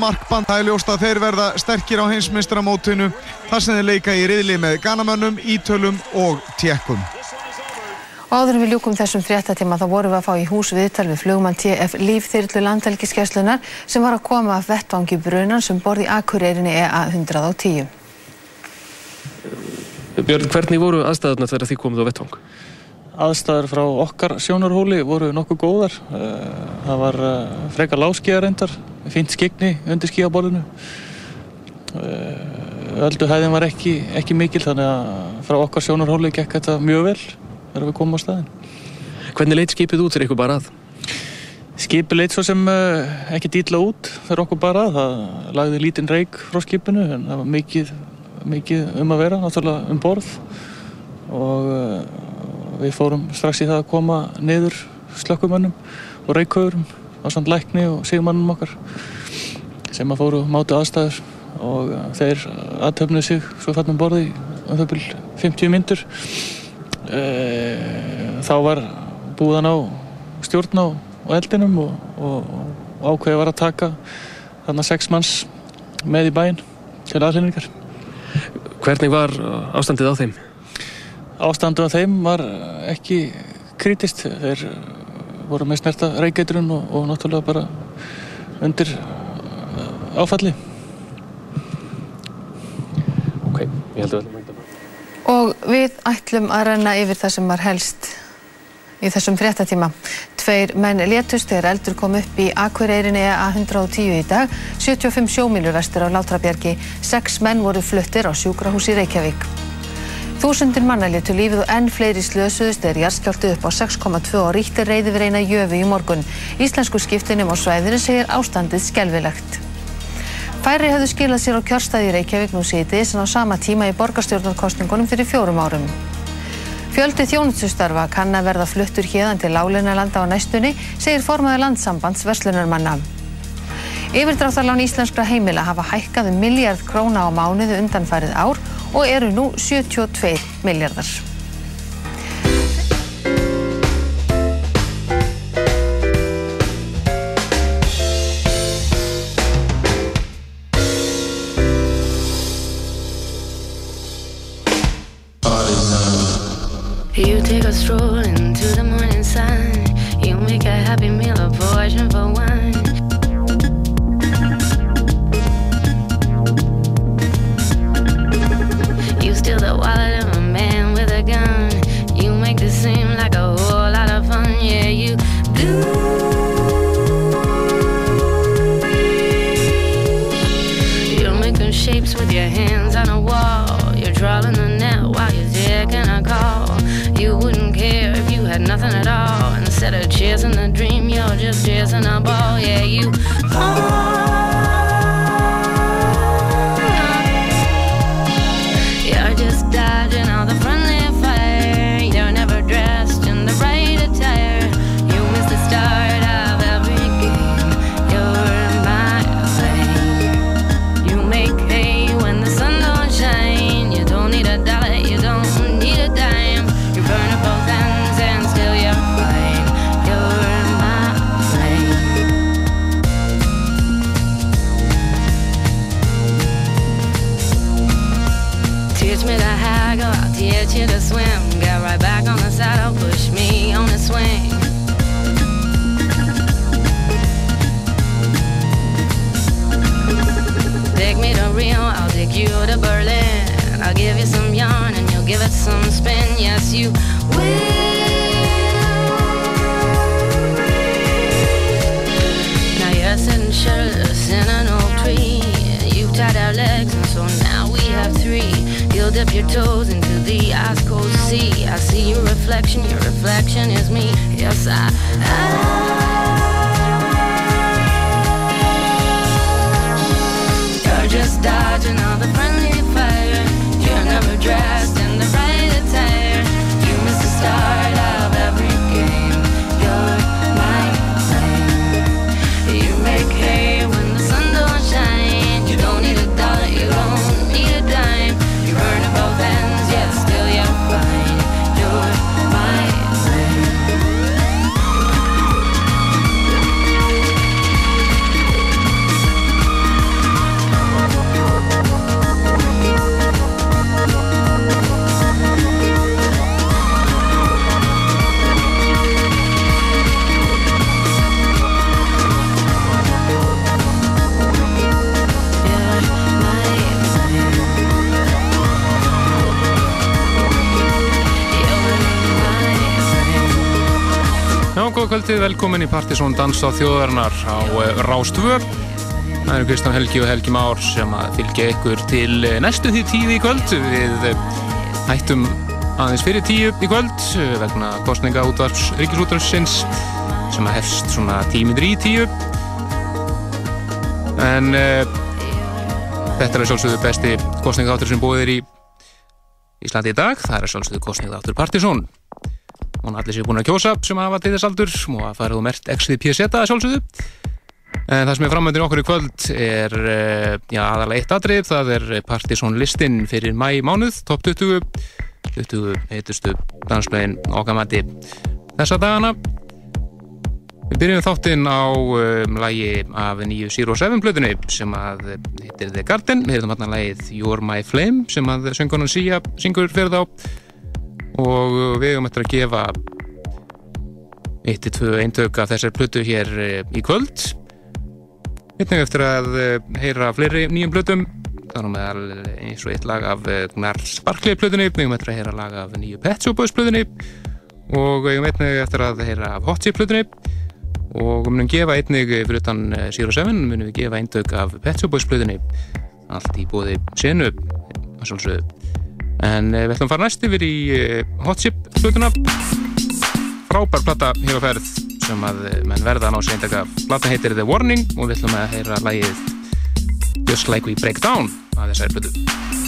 markband. Það er ljóst að þeir verða sterkir á heimsmyndstamótinu þar sem þeir leika í riðli með ganamönnum, ítölum og tjekkum. Áður við ljúkum þessum fréttatíma þá vorum við að fá í hús viðtal við flugmann TF Lífþyrlu landhelgiskeslunar sem var að koma af vettvangi brunan sem borði Akureyrinni EA 110. Björn, hvernig voru aðstæðunar þegar þið komið á vettvang? Aðstæður frá okkar sjónarhóli voru nokkuð góðar. Eh, það var eh, frekar láskíðarendar, fint skegni undir skíaborðinu. Eh, öldu hæðin var ekki, ekki mikil þannig að frá okkar sjónarhóli gekk þetta mjög vel þegar við komum á staðin. Hvernig leitt skipið út fyrir ykkur bara að? Skipið leitt svo sem ekki dýtla út fyrir okkur bara að. Það lagði lítinn reik frá skipinu en það var mikið, mikið um að vera, náttúrulega um borð og við fórum strax í það að koma niður slökkumönnum og reikauðurum á samt lækni og sigmannum okkar sem að fóru mátu aðstæður og uh, þeir aðtöfnuð sig svo fannum borði um þau byrj 50 myndur Eh, þá var búðan á stjórn á, eldinum og, og, og ákveði var að taka þarna sex manns með í bæinn til aðlýningar. Hvernig var ástandið á þeim? Ástandið á þeim var ekki krítist. Þeir voru með snerta reykeitrun og, og náttúrulega bara undir áfalli. Ok, ég held að Og við ætlum að renna yfir það sem var helst í þessum fréttatíma. Tveir menn létust þegar eldur kom upp í Akureyrinni A110 í dag, 75 sjómílur vestur á Látrabjargi, sex menn voru fluttir á sjúkrahús í Reykjavík. Þúsundir manna létu lífið og enn fleiri slösuðust þegar jarðskjáltu upp á 6,2 og ríktir reyði við reyna jöfi í morgun. Íslensku skiptinum á svæðinu segir ástandið skelvilegt. Færi hefðu skilað sér á kjörstaði í Reykjavík nú síðis en á sama tíma í borgarstjórnarkostningunum fyrir fjórum árum. Fjöldi þjónustustarfa kann að verða fluttur hérðan til Lálunarlanda á næstunni, segir formaður landsambands verslunarmanna. Yfirdráttarlán íslenskra heimila hafa hækkað um miljard króna á mánuðu undanfærið ár og eru nú 72 miljardar. Instead of chasing a dream, you're just chasing a ball. Yeah, you. You're Yes, you will. Now you're sitting shirtless in an oak tree. You've tied our legs, and so now we have three. You'll dip your toes into the ice cold sea. I see your reflection, your reflection is me. Yes, I. I You're just dodging all the friendly fire. You're never dressed kvöldið, velkomin í Partisón Dans á þjóðarinnar á eh, Rástvö. Það eru Kristján Helgi og Helgi Már sem að fylgja ykkur til eh, næstu því tíu í kvöld. Við eh, hættum aðeins fyrir tíu í kvöld vegna kostninga útvarps Ríkisútvarpsins sem að hefst svona tímið í tíu. En uh, þetta er sjálfsögðu besti kostningaðáttur sem búið er í Íslandi í dag. Það er sjálfsögðu kostningaðáttur Partisón og allir séu búin að kjósa sem hafa til þess aldur. Og að farið og mert exið að sjálfsögðu. En það sem er framöndin okkur í kvöld er eh, já, aðalega eitt atrið það er Partisón listin fyrir mæ mánuð, top 20 20 heitustu danslegin okkar mati þessa dagana. Við byrjum þáttinn á um, lægi af nýju Zero Seven plötunni sem að heitir The Garden. Við hefðum hann að lægið You're My Flame sem að söngunum Sia syngur fyrir þá og við höfum eftir að gefa 1-2 eintök af þessar plötu hér eh, í kvöld. Einnig eftir að eh, heyra fleiri nýjum plötum. Þannig með eins og eitt lag af Gnars Barkley plötunni. Við höfum eftir að heyra lag af nýju Pet Shop Boys plötunni. Og við höfum eftir að heyra af Hot Chip plötunni. Og við munum gefa einnig fyrir utan Zero Seven munum við gefa eintök af Pet Shop Boys plötunni. Allt í bóði senu. Að sjálfsögðu En eh, við ætlum að fara næst yfir í eh, Hot Chip plötuna. Frábær plata hér á ferð sem að eh, menn verða ná sér eintaka. Plata heitir The Warning og við ætlum að heyra lægið Just Like We Break Down að þessari plötu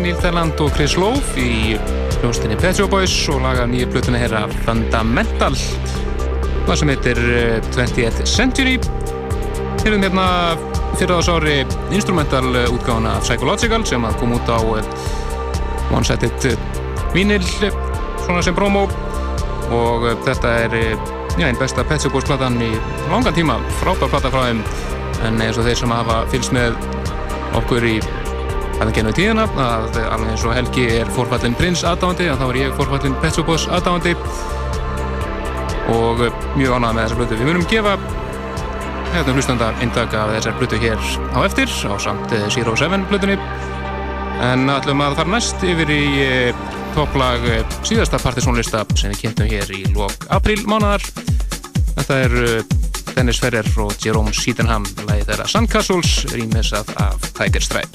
Neil Thelland og Chris Lowe í hljóstinni Pet Shop Boys og laga nýja plötuna herra Fundamental. Það sem heitir eh, 20th Century. Hérðum hérna fyrir þess ári instrumental eh, útgáfuna af Psychological sem að kom út á eh, one-sided eh, vinyl eh, svona sem promo. Og eh, þetta er eh, já, einn besta Pet Shop Boys platan í langan tíma. Frábær plata frá þeim. En eins og þeir sem hafa fylgst með okkur í að það genið tíðina að alveg eins og Helgi er forfallin prins aðdáðandi að þá er ég forfallin Pet Shop Boys aðdáðandi og eh, mjög ánægð með þessa blötu. Við munum gefa hérna hlustanda intak af þessar blötu hér á eftir á samt eh, Zero Seven blötunni en ætlum að fara næst yfir í eh, topplag síðasta partysónlista sem við kynntum hér í lok apríl mánuðar. Þetta er Dennis Ferrer og Jerome Sydenham lagið þeirra Sandcastles rýmisað af Tiger Stripes.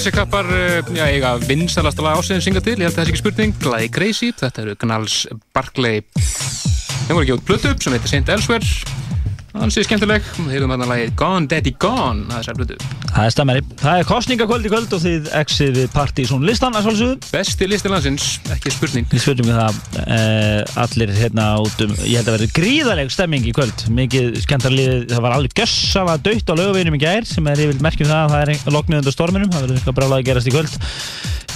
Uh, já, eiga vinsalasta lag ásins synga til, ég held að það sé ekki spurning. Glæði Crazy, þetta eru Gnalls Barclay þeim voru ekki út upp sem heitir Saint Elsewhere Þannig skemmtileg, við hefum þarna lagið Gone Daddy Gone að þessar plötu Það er stemmari. Það er kostningakvöld í kvöld og þið exið við Partizón listan að svolsögðu. Besti listi landsins, ekki spurning Við spurning við það uh, allir hérna út um, ég held að verði gríðaleg stemming í kvöld. Mikið skemmtarliðið, það var alveg gössafa dött á lögaveginum í gær sem er yfir merkjum það að það er loknið undir storminum. Það verður eitthvað brálaði að gerast í kvöld.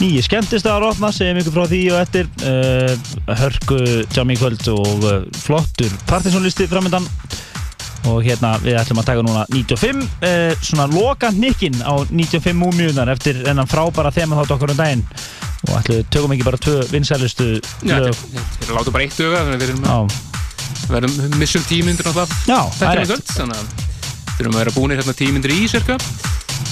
Nýji skemmtist að opna, segjum ykkur frá því og eftir. Uh, hörku jammi í kvöld og uh, flottur Partizón listi framöndan og hérna við ætlum að taka núna 95 eh, svona loka hnikkin á 95 múmiunar eftir enn frábæra þema þátt okkur um daginn. Og ætlum við tökum ekki bara tvö vinsælustu Já, þeir eru látið bara eitt auga þannig að við erum, Já, verðum missum tímyndir náttúrulega. Já, það þetta er er kvöld þannig að við þurfum að vera búinir hérna tímyndir í cirka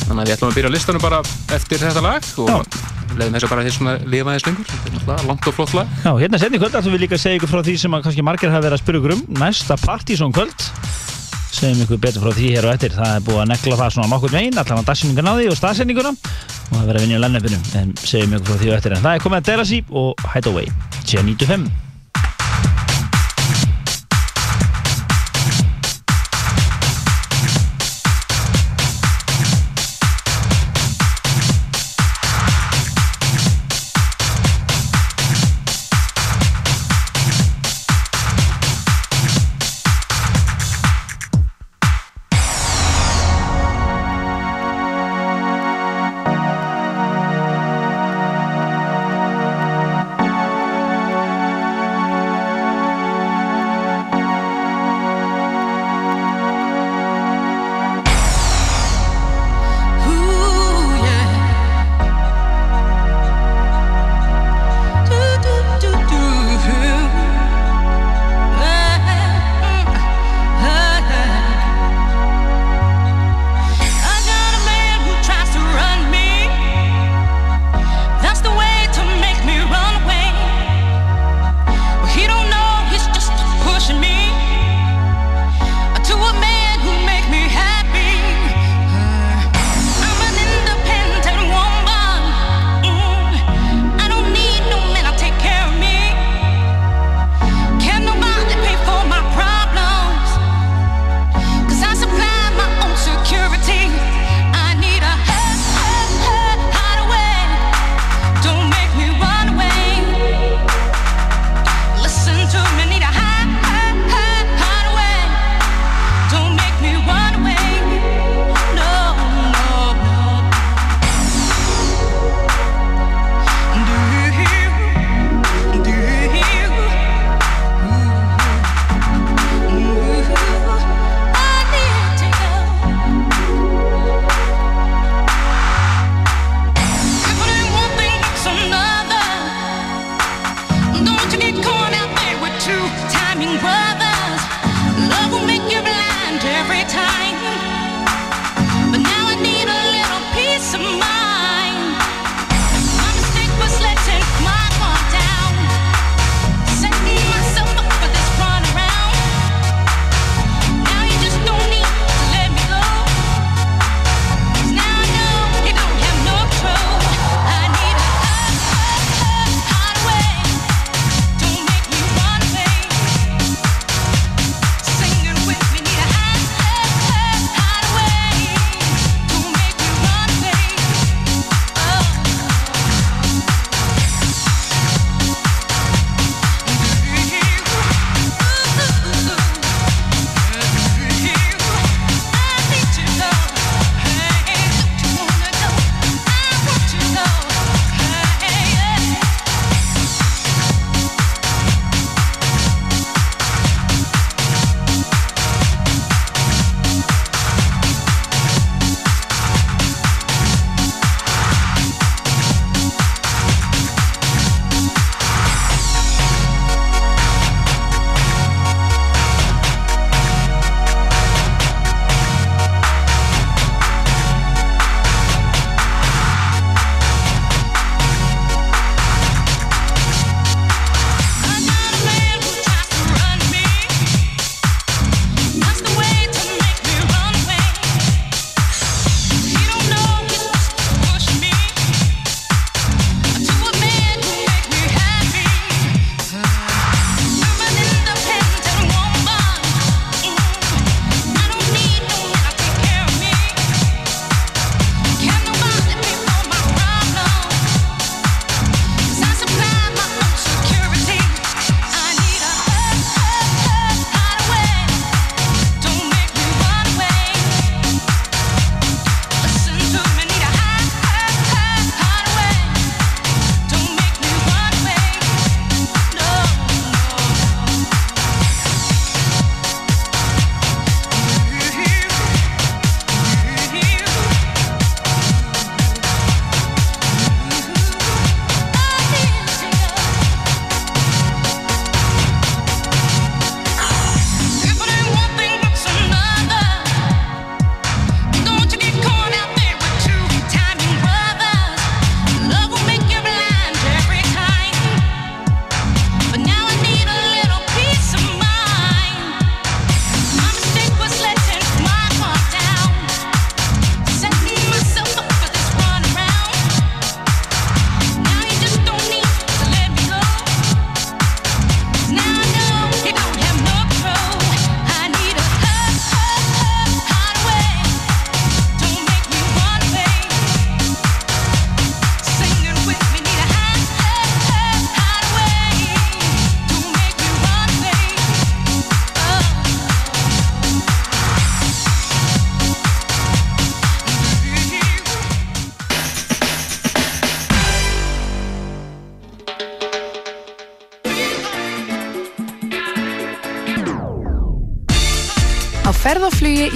þannig að við ætlum að byrja listanum bara eftir þetta lag og leiðum þess að bara þess að lifa þess lengur. Þetta er langt og flott lag. Já, hérna setni kvöld ætlum við líka að segja ykkur frá því sem að kannski margir hafa verið að spyrja ykkur um. Næsta Partizón kvöld segjum ykkur betur frá því hér og eftir. Það er búið að negla það svona nokkur megin allan að dagsinningan á því og staðsendinguna og það verður að vinja í lennefinu en segjum ykkur frá því og eftir. En það er komið að Derasi og Hideaway G95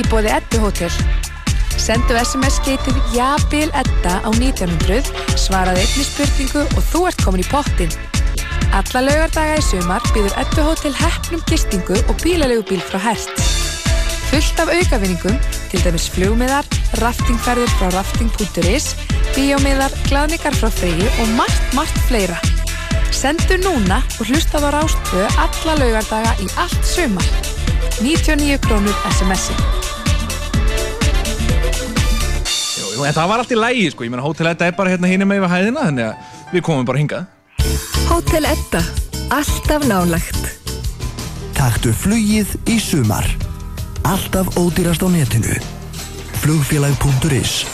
í bóði Eddu Hotel. Sendu SMS geitið Jabil Edda á 1900, svaraði einni spurningu og þú ert komin í pottin. Alla laugardaga í sumar býður Eddu Hotel heppnum gistingu og bílalegu frá Hertz. Fullt af aukavinningum, til dæmis flugmiðar, raftingferðir frá rafting.is, bíómiðar, glaðningar frá Freyju og margt, margt fleira. Sendu núna og hlusta á Rástvö alla laugardaga í allt sumar. 99 krónur SMS-i. En það var allt í lægi, sko. Ég meina, Hótel Edda er bara hérna hinum með yfir hæðina, þannig að við komum bara hingað. Hótel Edda. Alltaf nálagt. Taktu flugið í sumar. Alltaf ódýrast á netinu. Flugfélag.is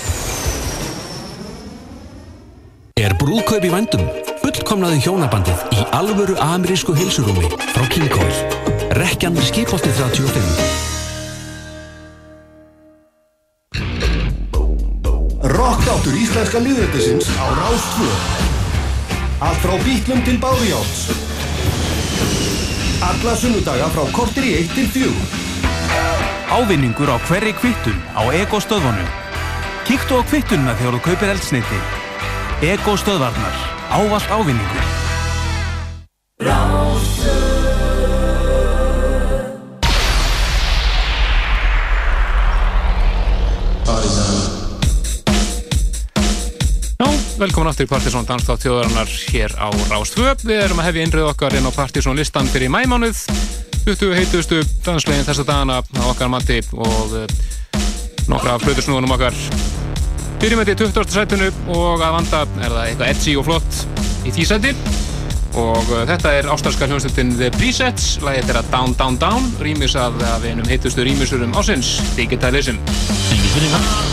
Er brúðkaup í vændum? Fullkomnaðu hjónabandið í alvöru amerísku heilsurúmi frá King Coil. Rekjan skipolti 35. Rockdáttur íslenska miðrættisins á Rástvö. Allt frá bítlum til báðjáts. Alla sunnudaga frá kortir í 1 til 4. Ávinningur á hverri kvittun á Ego stöðvanu. Kíktu á kvittununa þegar þú kaupir eldsneiti. Ego stöðvarnar. Ávallt ávinningur. Velkomin aftur í Partisón Danstátt þjóðarinnar hér á Rástvö. Við erum að hefja innrið okkar inn á Partisón listan fyrir mæmánuð. 20 heitustu danslegin þessa dagana á okkar mati og uh, nokkra flutursnúðunum okkar. Byrjum þetta í 20. sætinu og að vanda er það eitthvað edgy og flott í því sæti. Og uh, þetta er ástarska hljómsveitin The Presets, lagið er að Down Down Down, rýmis að af einum heitustu rýmisurum ásins, Digitalism. Engi spurninga.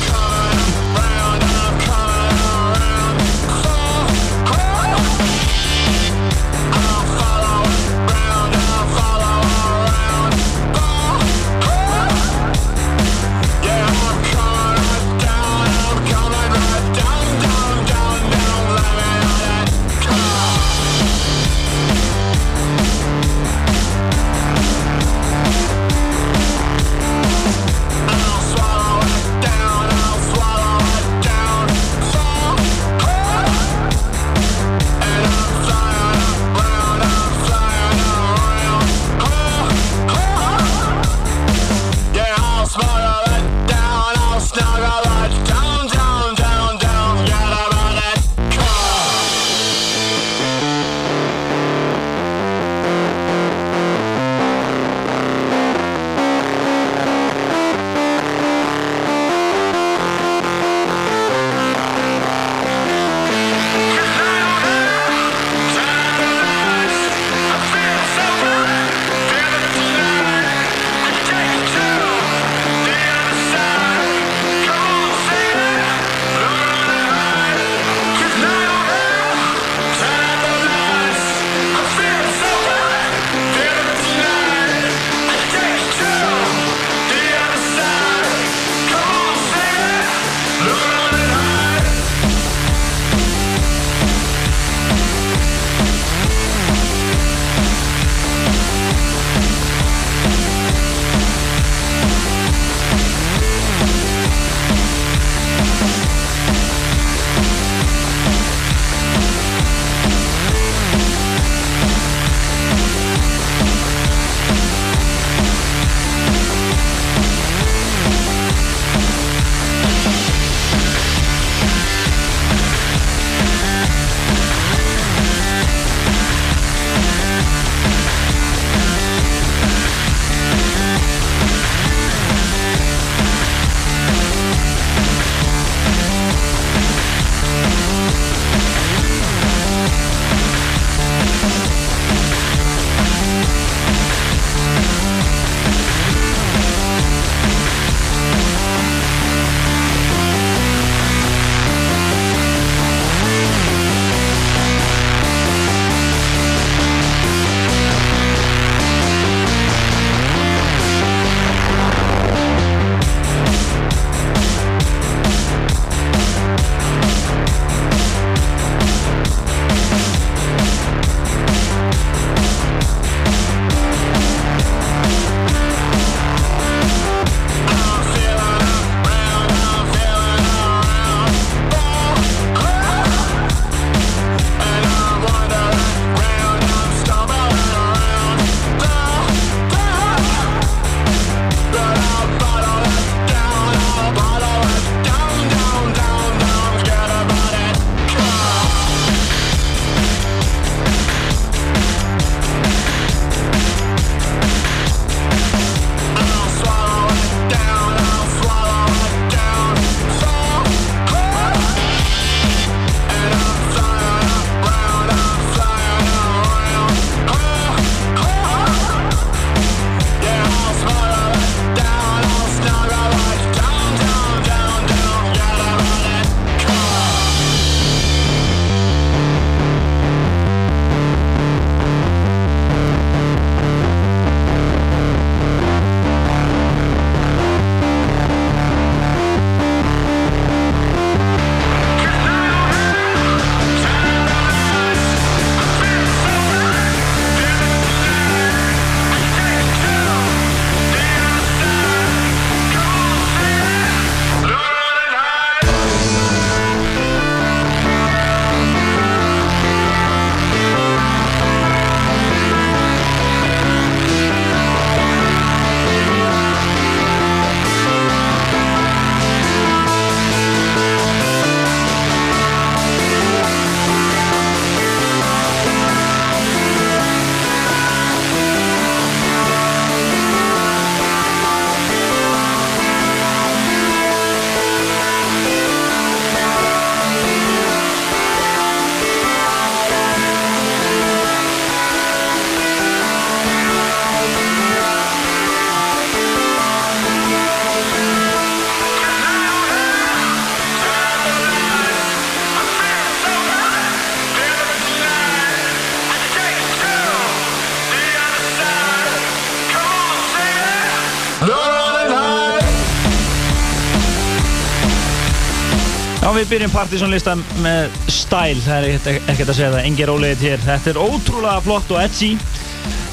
Við byrjum partysónlistan með stæl, það er ekkert að segja það, engin rólegið hér. Þetta er ótrúlega flott og edgy.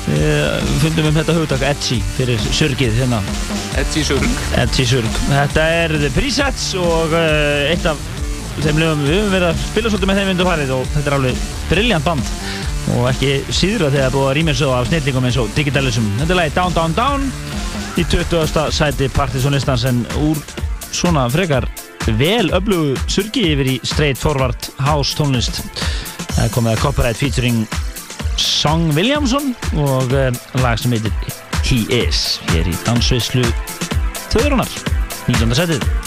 Við fundum um þetta hugtak edgy fyrir surgið hérna. Edgy surg. Edgy surg. Þetta er The Presets og uh, eitt af þeim lögum við höfum verið að spila svolítið með þeim undir farið og þetta er alveg brilljant band og ekki síðra þegar búið að rýmja svo af snillingum eins og Digitalism. Þetta er lagi Down Down Down í 20. sæti partysónlistans en úr svona frekar vel öflugu surgi yfir í straight forward house tónlist. Það komið að copyright featuring Song Williamson og uh, lag sem heitir He Is hér í dansveislu þauðurunar 19. setið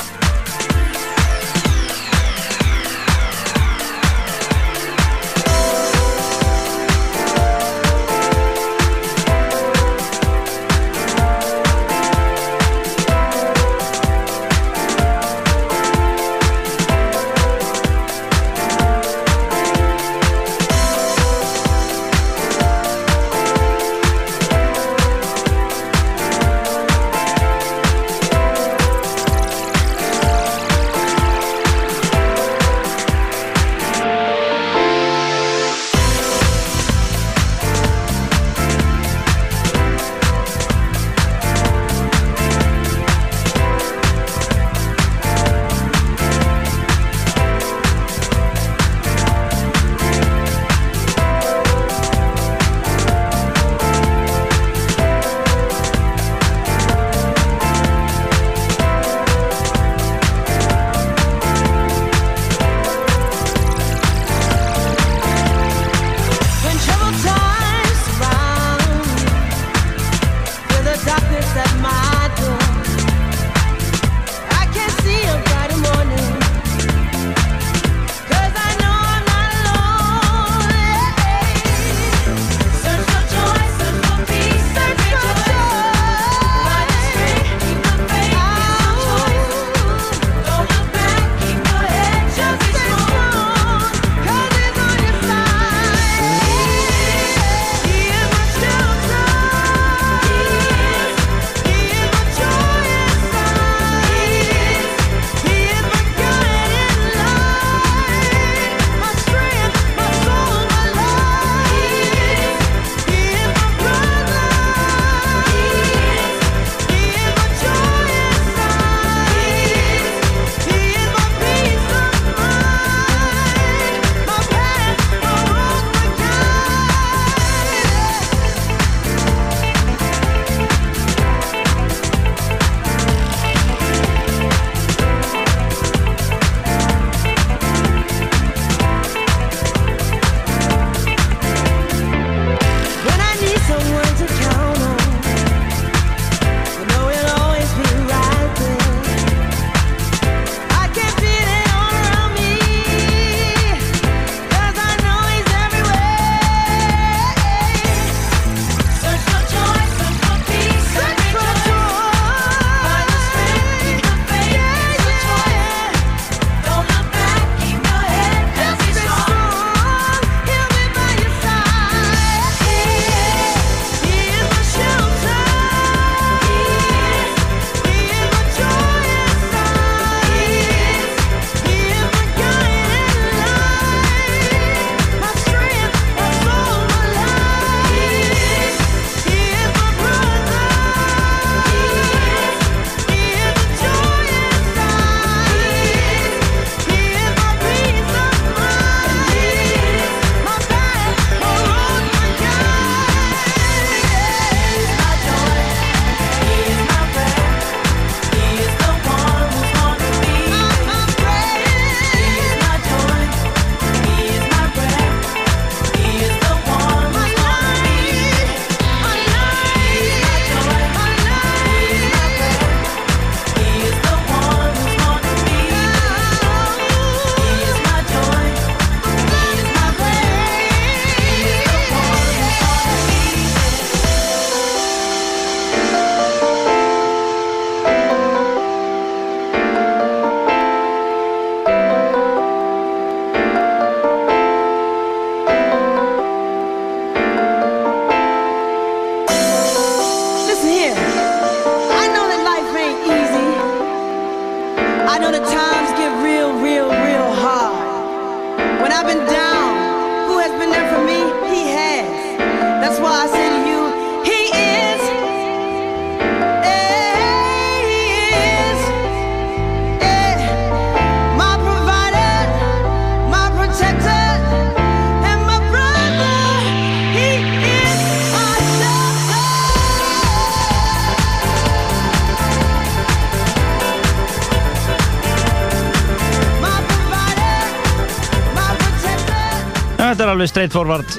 alveg straight forward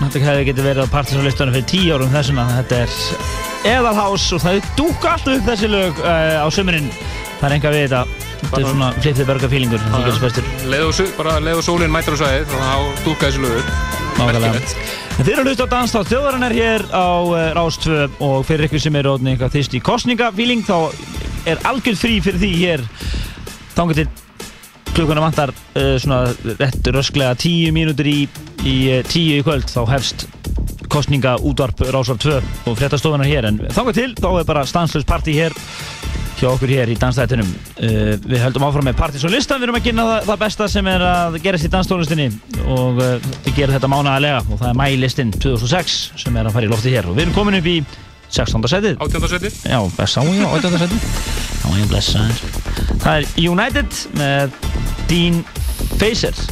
Þetta hefði getið verið á partysónlistunum fyrir tíu árum þessuna Þetta er eðalhás og það dúka alltaf upp þessi lög uh, á sömurinn Það er enga við þetta. Þetta er svona flippið berga fílingur sem getur bestur Leðu sú- bara leðu sólinn mætur á sæðið og þá dúka þessi lögur Nákvæmlega. En þið eru að hlusta á Danstátt þjóðarinn er hér á uh, Rás 2 og fyrir ykkur sem eru ótni eitthvað þýst í kostningafíling þá er algjörð frí fyrir því hér. Þangar til klukkuna vantar uh, svona rétt rösklega 10 mínútur í, í uh, 10 í kvöld þá hefst kostninga útvarp Rásar 2 og fréttastofunar hér en þangar til þá er bara stanslös partí hér hjá okkur hér í dansstættunum uh, við höldum áfram með partysónlistan við erum að kynna það, það besta sem er að gerast í danstónlistinni og uh, við gerum þetta mánaðarlega og það er mælistinn 2006 sem er að fara í lofti hér og við erum komin upp í 16. setið 18. setið já, sá ég á 18. setið já, ég blessa þér það er United með Dean Facer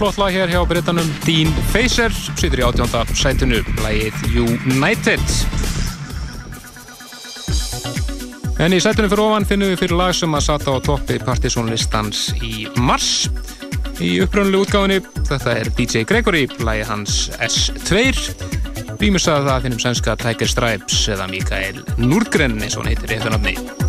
flott lag hér hjá Brittanum Dean Facer, sýtur í átjónda sætinu, lagið United. En í sætinu fyrir ofan finnum við fyrir lag sem að sata á toppi partysónlistans í mars. Í uppröðunlega útgáfinni, þetta er DJ Gregory, lagið hans S2. rýmisað það finnum sænska Tiger Stripes eða Mikael Nurgren eins og hann heitir í eftirnafni.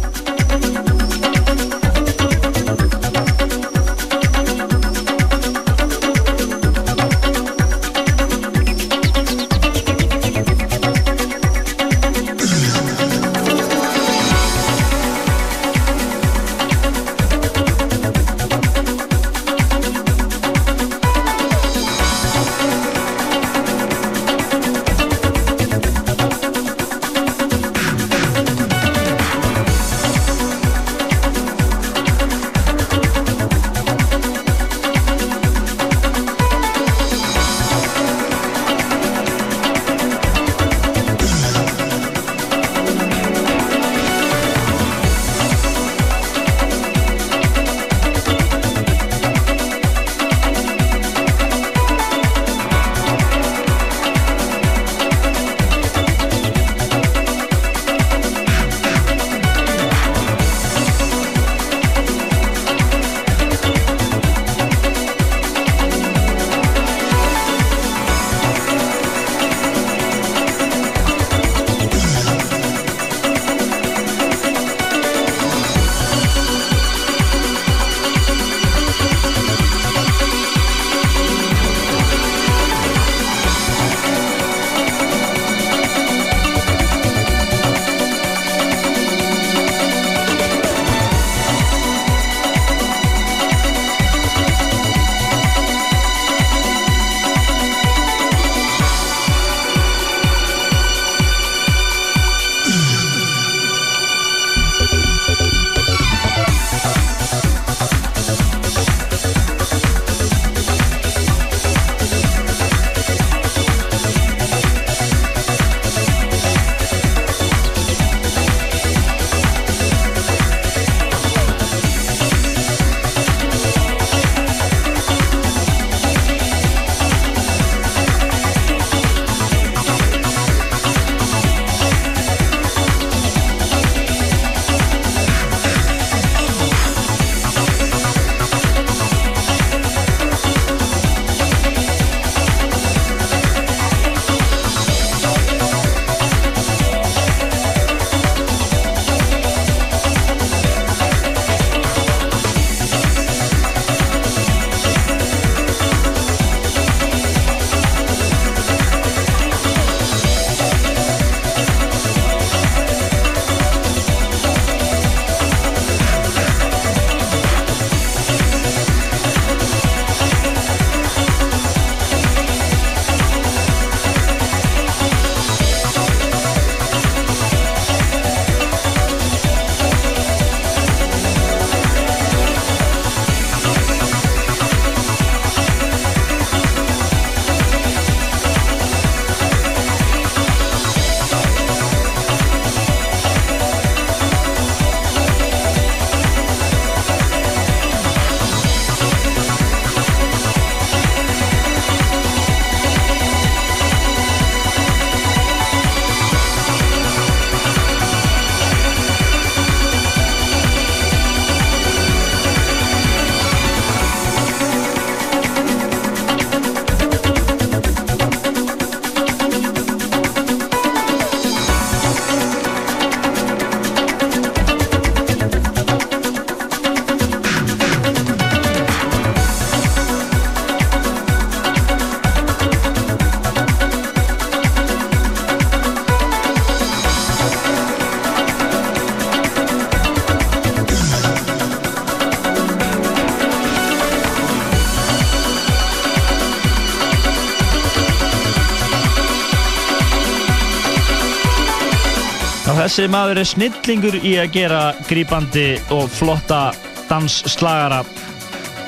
Þessi maður er snillingur í að gera grípandi og flotta dansslagara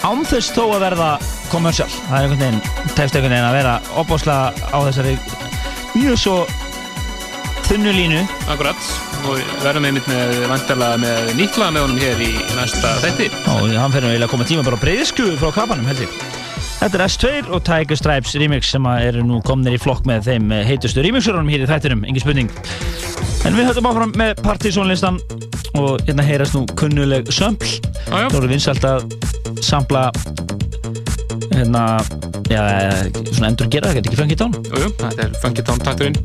án þess þó að verða kommersial. Það er einhvern veginn, tefst einhvern veginn að vera opbáslega á þessari mjög svo þunnu línu. Akkurat, og verðum einmitt með vantarlega með nýtla með honum hér í næsta þætti. Og hann fyrir að koma tíma bara á breyðsku frá kapanum held ég. Þetta er S2 og Tiger Stripes remix sem eru nú komnir í flokk með þeim eh, heitustu remixurunum hér í þættinum, engin spurning. En við höfum áfram með partysónlistan og hérna heyrast nú kunnuleg sömpl. Það voru vinsalt að sampla hérna, Já, svona endur gera, þetta er ekki Funky Town Jú, jú, þetta er Funky Town takturinn.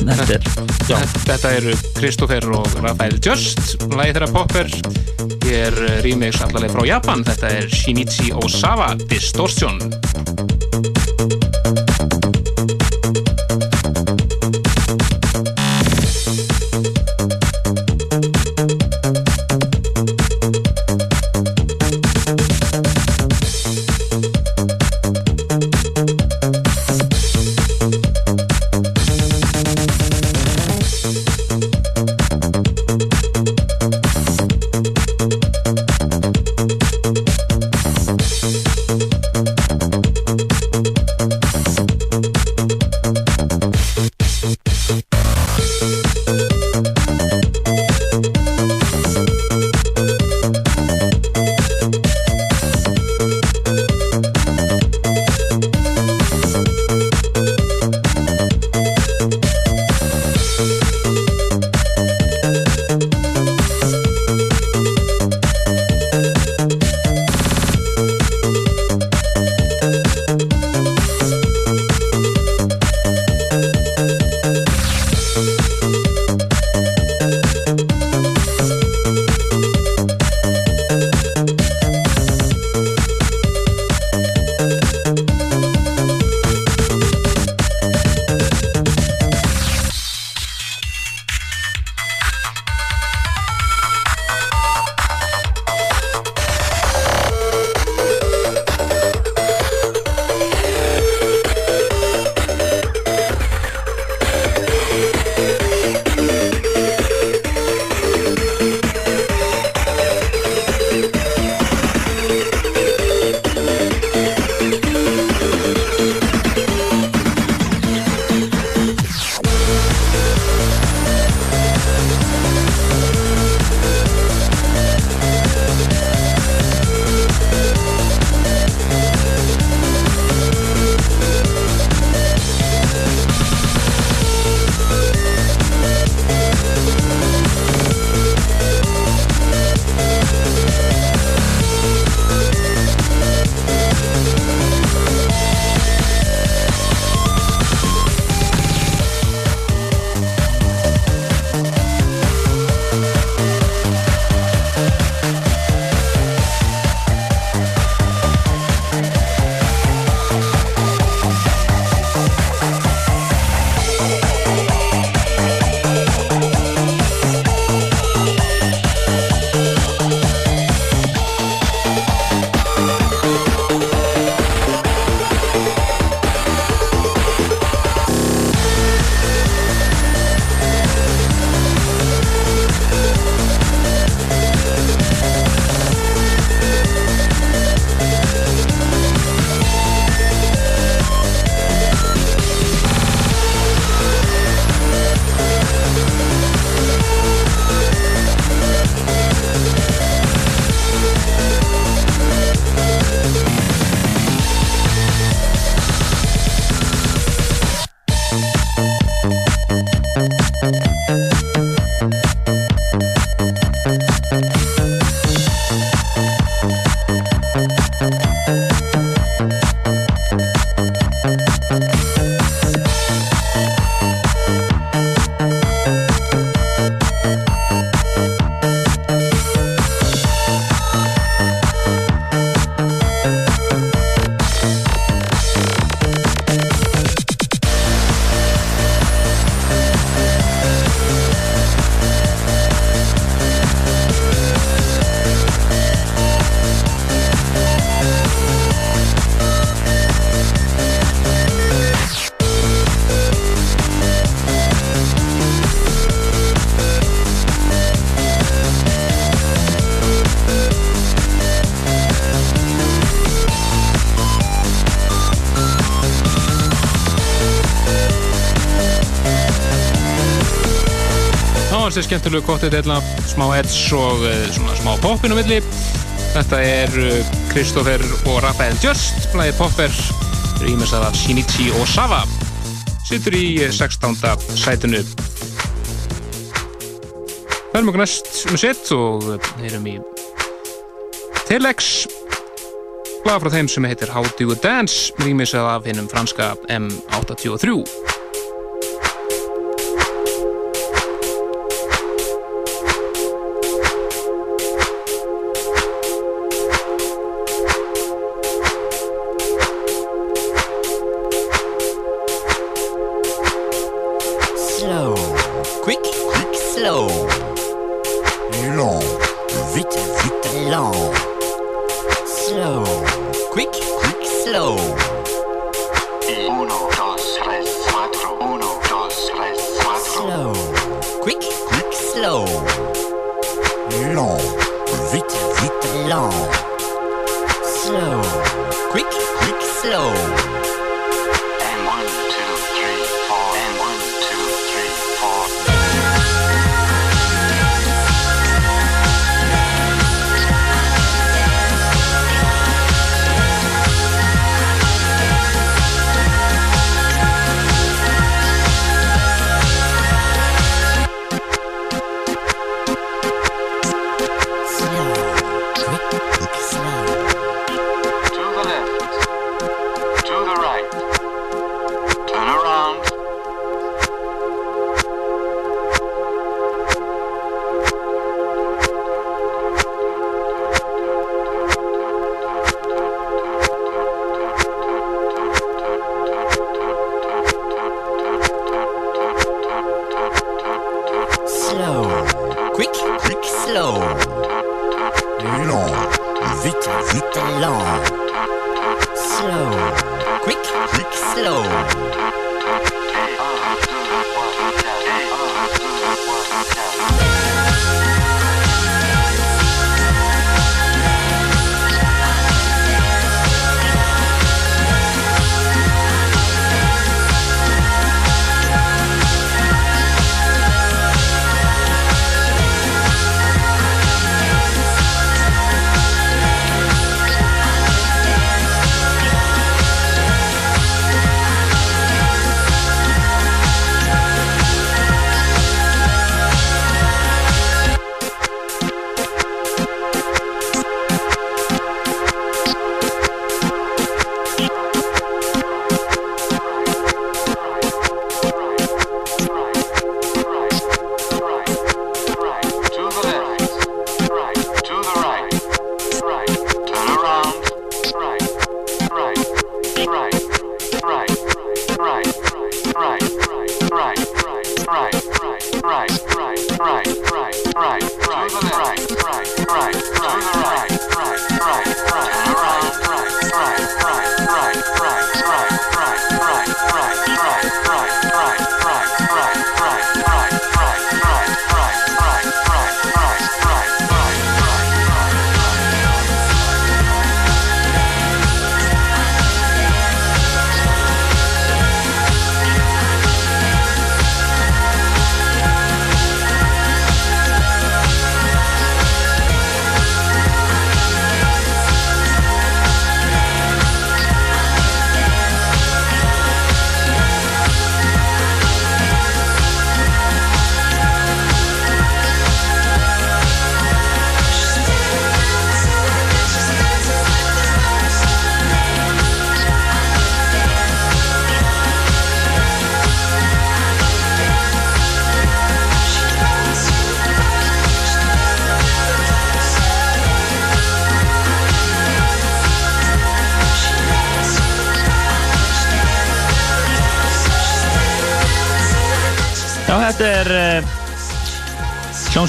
Þetta er, já. Þetta eru Kristoffer og Rafael Just Lægi þeirra Popper. Ég er remix allaveg frá Japan. Þetta er Shinichi Osawa Distortion skemmtilegu kokteill smá edge og uh, svona smá poppin á milli. Þetta er uh, Kristoffer og Rafael Just blæði popper rýmisað af Shinichi Osawa. Sittur í uh, 16. sætinu. Fælum okkur næst um sitt og erum í Telex lag frá þeim sem heitir How Do You Dance rýmisað af hinnum franska M83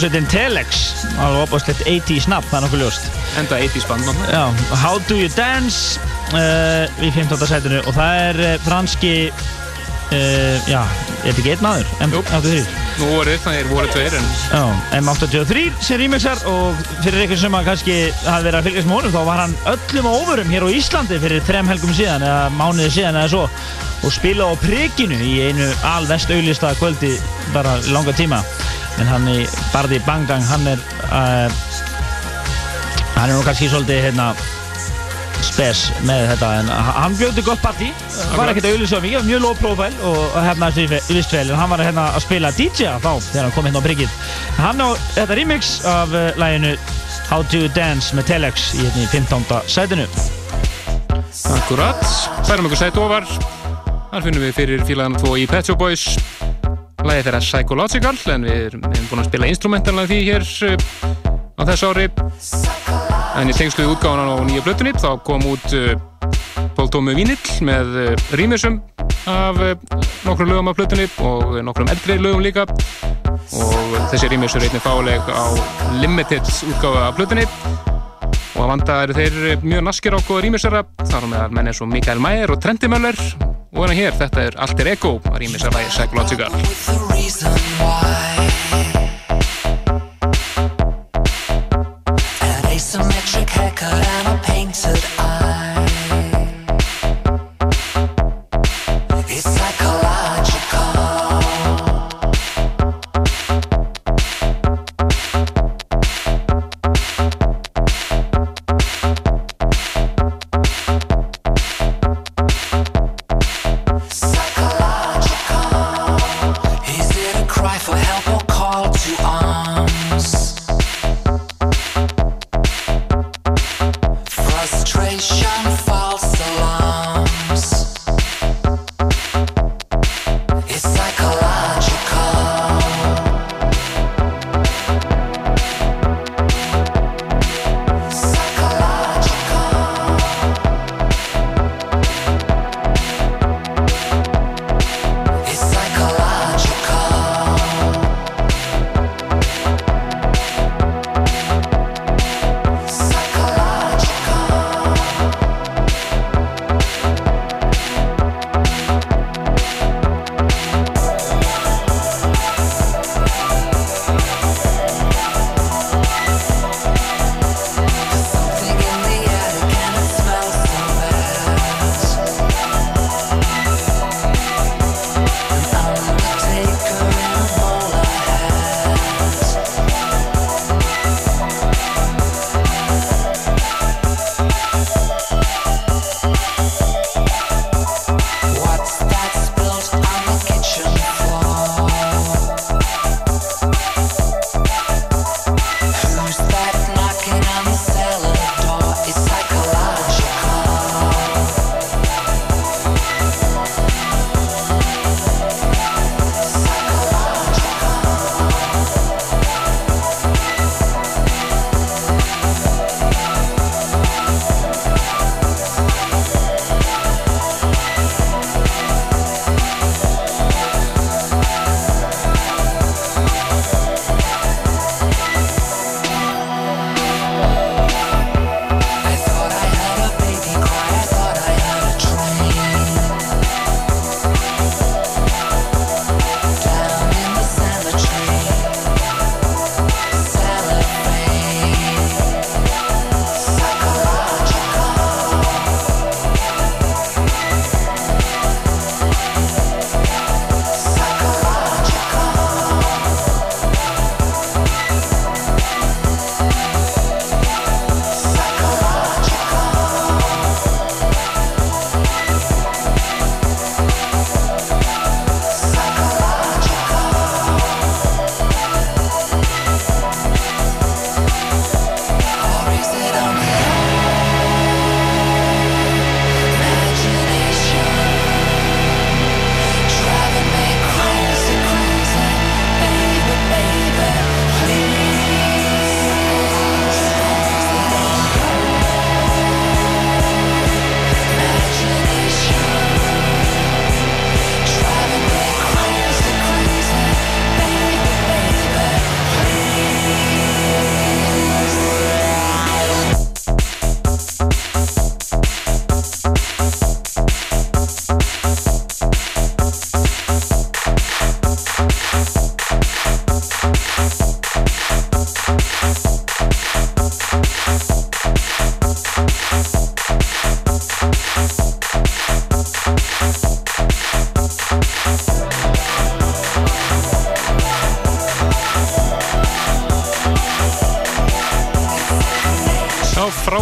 hljómsveitin Telex. Alveg opáslegt 80's nafn, það er nokkuð ljóst. Enda 80's band náttúrulega. Já, How Do You Dance uh, í 15. sætinu. Og það er uh, franski uh, já, er þetta einn maður? M83 Nú voru það er voru tveir en Já, M83 sem remixar. Og fyrir ykkur sem að kannski hafi verið að fylgjast með honum þá var hann öllum á óvörum hér á Íslandi fyrir þrem helgum síðan eða mánuði síðan eða svo. Og spila á prikinu í einu alvest auðlista kvöldi bara langa tíma en hann í Bardi Bangang hann er uh, hann er nú kannski svolítið hérna spes með þetta en hann bjóði gott partí. Var ekkert auðvitað mikið, mjög low profile og hérna vist vel en hann var hérna að spila DJ þá þegar hann kom hérna á Bryggit hann á þetta remix af uh, læginu How to Dance með Telex í hérna í 15. sætinu. Akkurat, færum ykkur sætt ofar. Þar finnum við fyrir félagana tvo í Pet Shop Boys Læði þeirra Psychological en við erum búin að spila instrumentalega því hér uh, á þessu ári. En í tengsluði útgáðan á nýja blötunni þá kom út uh, Póltómu Vínill með uh, rýmisum af nokkrum lögum af blötunni og nokkrum eldri lögum líka. Og þessi rýmis er einnig fáleg á limited útgáfa af blötunni og að vanda eru þeir mjög naskir á góða rýmisara þar á meðal menn eins og Mikael Mayer og Trendi Möller og hérna hér, þetta er Alter Ego að rýmisara í Psychological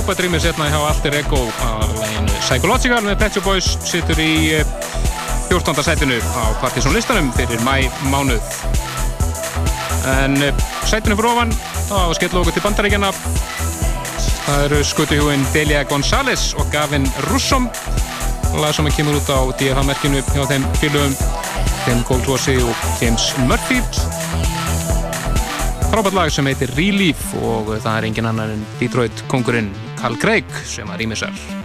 frábært rýmis hérna hjá Alter Ego á læginu Psychological með Pet Shop Boys situr í eh, 14. sætinu á Partiðsson listanum fyrir mæ mánuð en eh, sætinu fyrir ofan þá skellum við okkur til bandaríkjana Það eru skutuhjúin Delia González og Gavin Russom. Lag sem kemur út á DFA-merkinu hjá þeim félögum Tim Goldwassi og James Murphy. Frábært lag sem heitir Relief og það er engin annar en Detroit kongurinn Carl Craig sem að rýmisar.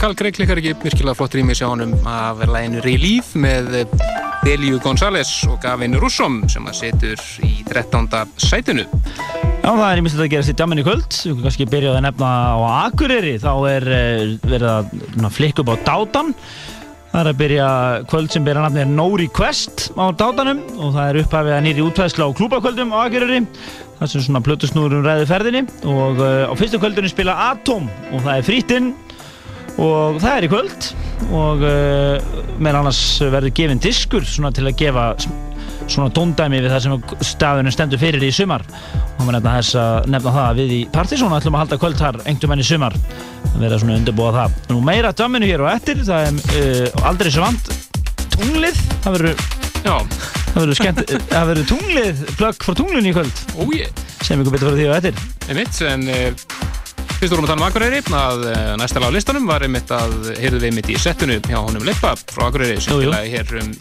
Já, Karl Greg klikkar ekki virkilega flott rýmis hjá honum af læginu Relief með Delíu González og Gavin Russom sem að setur í 13. sætinu. Já, það er ímyndilegt að gerast í djamin í kvöld. Við kannum kannski byrja að nefna á Akureyri. Þá er eh, verið að flikka upp á Dátan. Það er að byrja kvöld sem byrja nafnið No Request á Dátanum og það er upphafið að nýri útvæðsla á klúbakvöldum á Akureyri. Það sem svona plötusnúrum ræði ferðinni og uh, á fyrstu kvöldunni spila Atom og það er frítinn og það er í kvöld. Og uh, meðal annars verður gefinn diskur svona til að gefa svona tóndæmi við það sem staðunum stendur fyrir í sumar. Og maður nefna þess að nefna það að við í Partizón ætlum að halda kvöld þar engtum enn í sumar. Að vera svona undirbúa það. Nú meira dömminu hér og eftir það er uh, aldrei svo vant tunglið. Það verður það verður skemmt það verður tunglið plögg for tunglinu í kvöld. Ó ég sem ykkur betur fyrir því og eftir. Uh, fyrst vorum við að tala um Akureyri að uh, næsta lag á listanum var einmitt að heyrðu við einmitt í settinu hjá honum Leipa frá Akureyri sem Jú, jú. spilaði hér um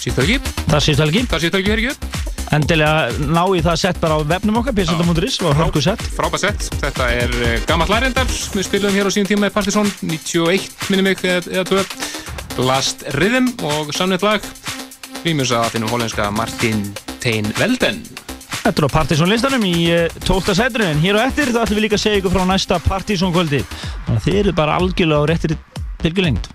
síðustu helgi. það síðustu helgi Það síðustu helgi hér ekki endilega ná í það sett bara á vefnum okkar pseta.is og hörku sett Frábært sett. Þetta er uh, gammalt lærendar. Við spilum hér á síðan tíma í Partizón 91 minnum mig eða, eða 2. Last Rhythm og samnett lag. Rýmjus að finnum hollenska Martin Tein Velden. Þetta er á Partizón listanum í uh, 12. setinu en hér og eftir þá ætlum við líka að segja ykkur frá næsta Partizón kvöldi þannig að þið eru bara algjörlega á réttir bylgjulengd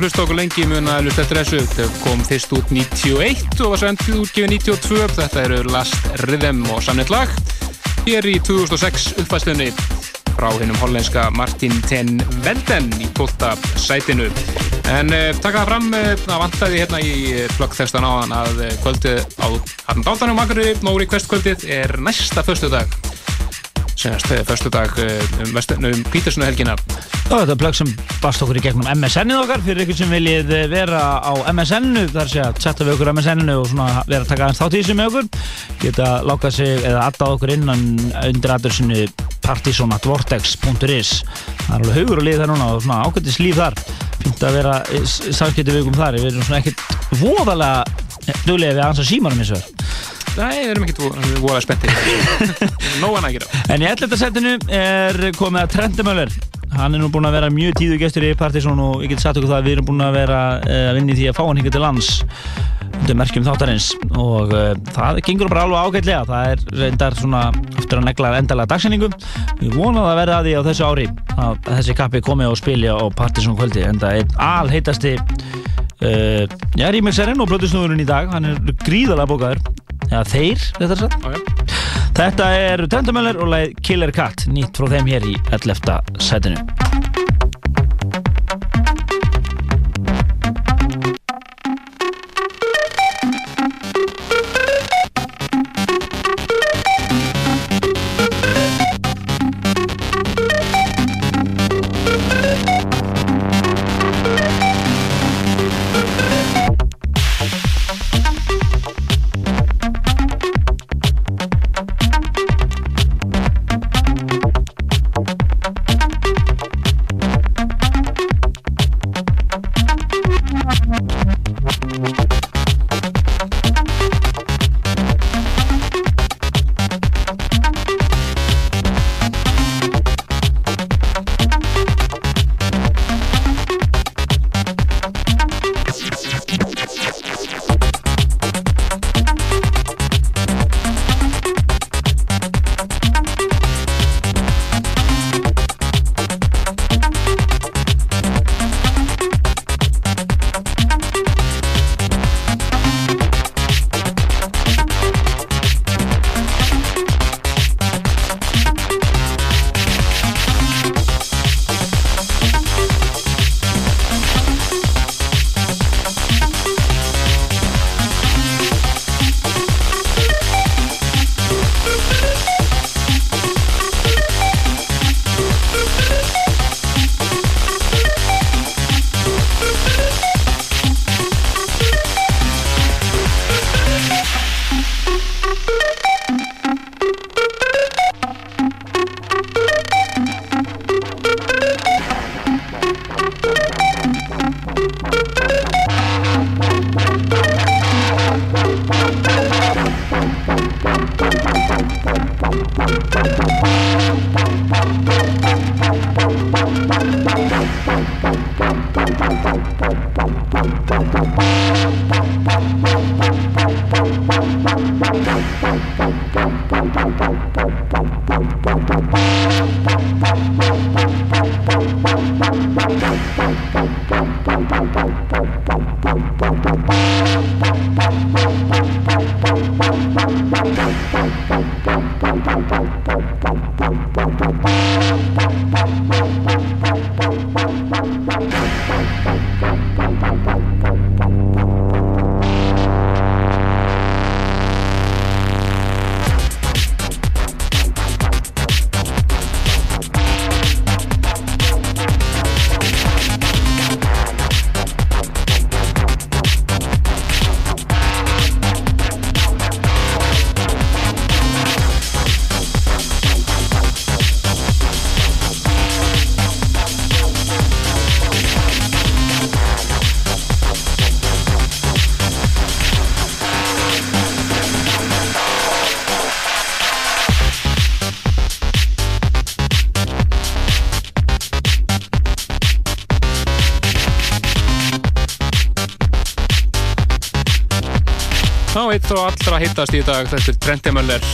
að hlusta okkur lengi mun að hlusta eftir þessu. Þetta kom fyrst út 91 og var svo endið útgefið 92. Þetta eru Last Rhythm og samnett lag. Hér í 2006 uppfæstunni frá hennum hollenska Martin ten Velden í 12. sætinu. En uh, taka það fram, uh, það vantaði hérna í uh, bloggþestan áðan að uh, kvöldið á hann dátanum Akureyri, Nóri Kvestkvöldið er næsta föstudag. Senast uh, föstudag uh, um, um Pítursunu helgina. Þetta er plögg sem bast okkur í gegnum MSN-ið okkar fyrir ykkur sem viljið vera á MSN-u þar sé að setja við okkur á MSN-u og vera að taka aðeins þátt í þessu með okkur. Geta lákað sig eða addað okkur innan undir adressinu partisonatvortex.is það er alveg haugur að liða það núna og svona ákveldis líf þar. Fínt að vera samskipti við okkur þar. Við erum svona ekkert voðalega duglega við að ansa símanum eins og þar Nei, við erum ekkert voða spenntið. Nóan að gera. En í 11. setinu er komið að Trendemöller hann er nú búinn að vera mjög tíðu gestur í Partizón og ég get sagt okkur það að við erum búin að vera uh, að vinna í því að fá hann hingað til lands undir merkjum þáttarins og uh, það gengur bara alveg ágætlega það er reyndar svona eftir að negla endalega dagsendingu við vonum að verða að því á þessu ári að þessi kappi komi og spili á Partizón kvöldi en það er alheitasti uh, já, remixerinn og blöðusnúðurinn í dag hann er gríðalega bókaður eða þeir, þetta er satt okay. Þetta er Tendamöller og leið Killer Cat nýtt frá þeim hér í 11. setinu allra hittast í dag þetta er Trendemöller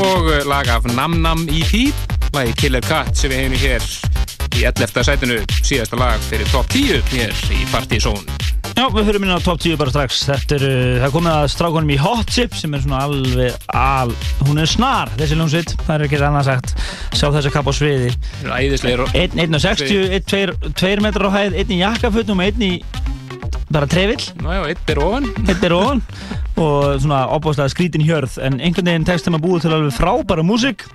og lag af Nam Nam því lagi Killer Cat sem við hefum hér í 11. sætinu síðasta lag fyrir top 10 hér í Partizón. Já, við höfum inn á top 10 bara strax. Þetta er, það er komið að strákunum í Hot Chip sem er svona alveg al... Hún er snar, þessi ljónsveit. Það er ekki annað sagt. Sjá þessa kapp á sviði. Það er æðislegir. 1,60, 2 metrar á hæð, einn í jakkafutum og einn í bara trefill. Einn er ofan. Einn er ofan. Og svona opbáslega skrítin hjörð. En einhvern veginn tekst þeim að búið til alveg frábæra músík.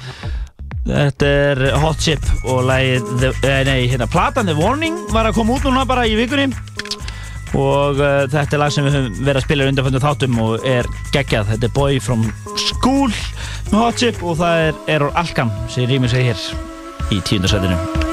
Þetta er Hot Chip og lagið, eh, nei, hérna, platan The Warning var að koma út núna bara í vikunni og uh, þetta er lag sem við höfum verið að spila undanföndu þáttum og er geggjað, þetta er Boy from School með Hot Chip og það er Error Alkan sem rýmur sig hér í tíundarsætinu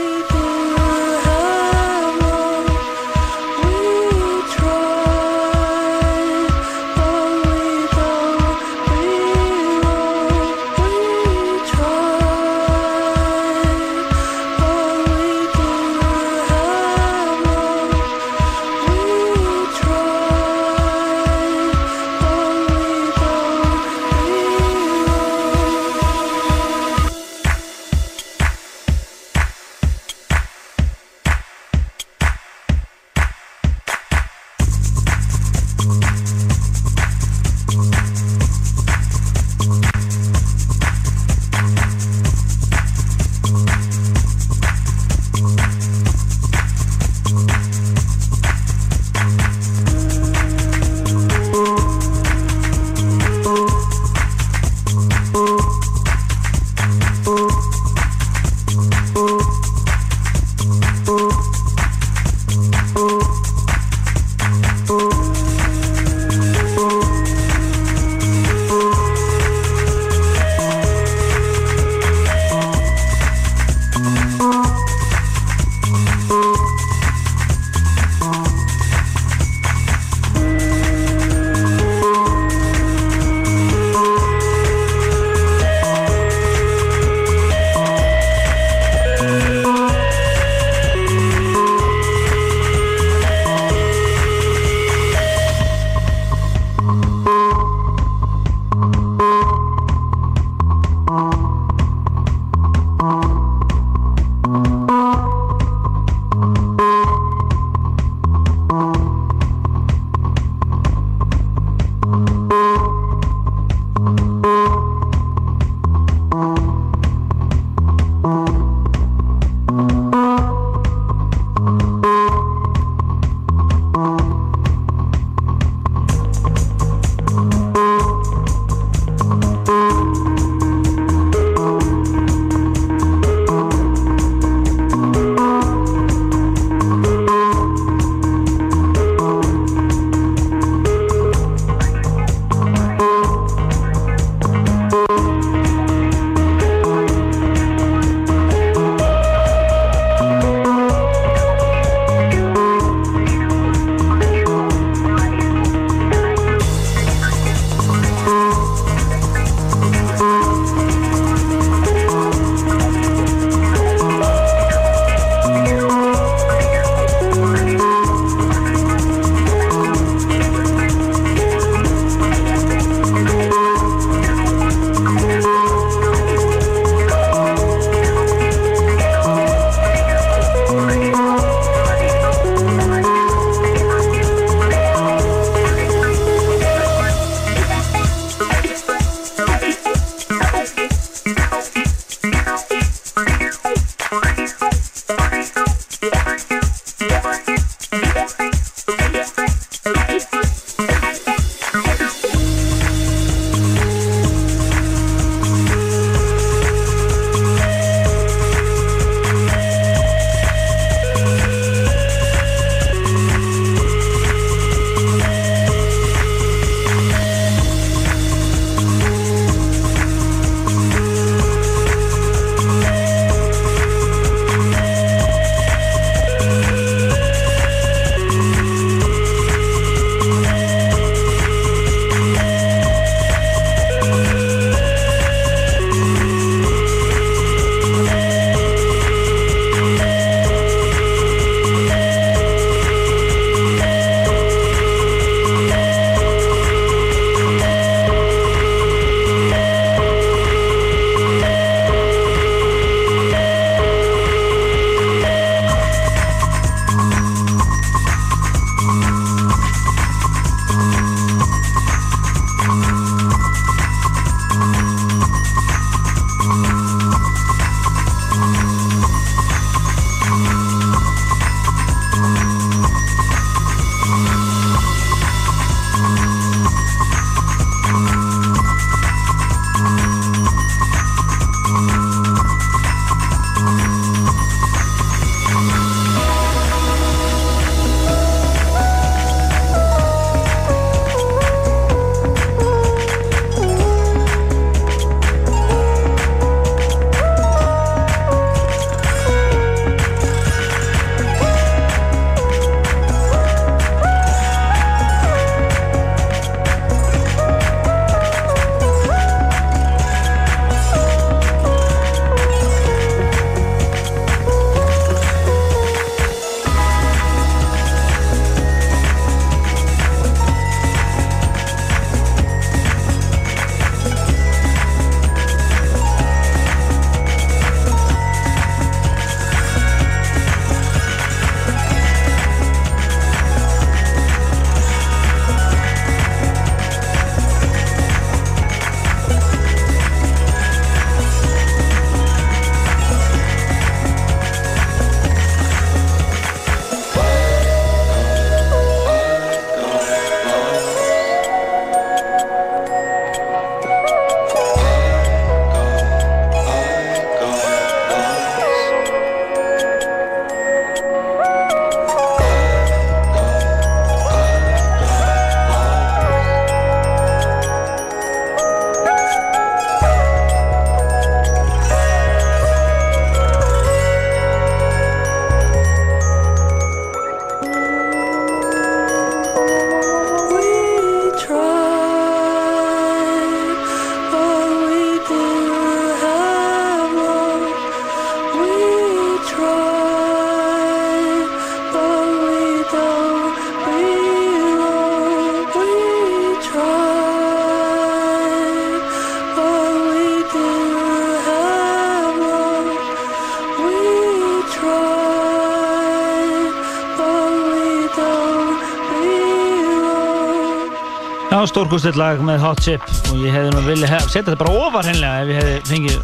Já, stórkostilegt lag með Hot Chip. Og ég hefði nú viljað hef, setja þetta bara ofar hennilega ef ég hefði fengið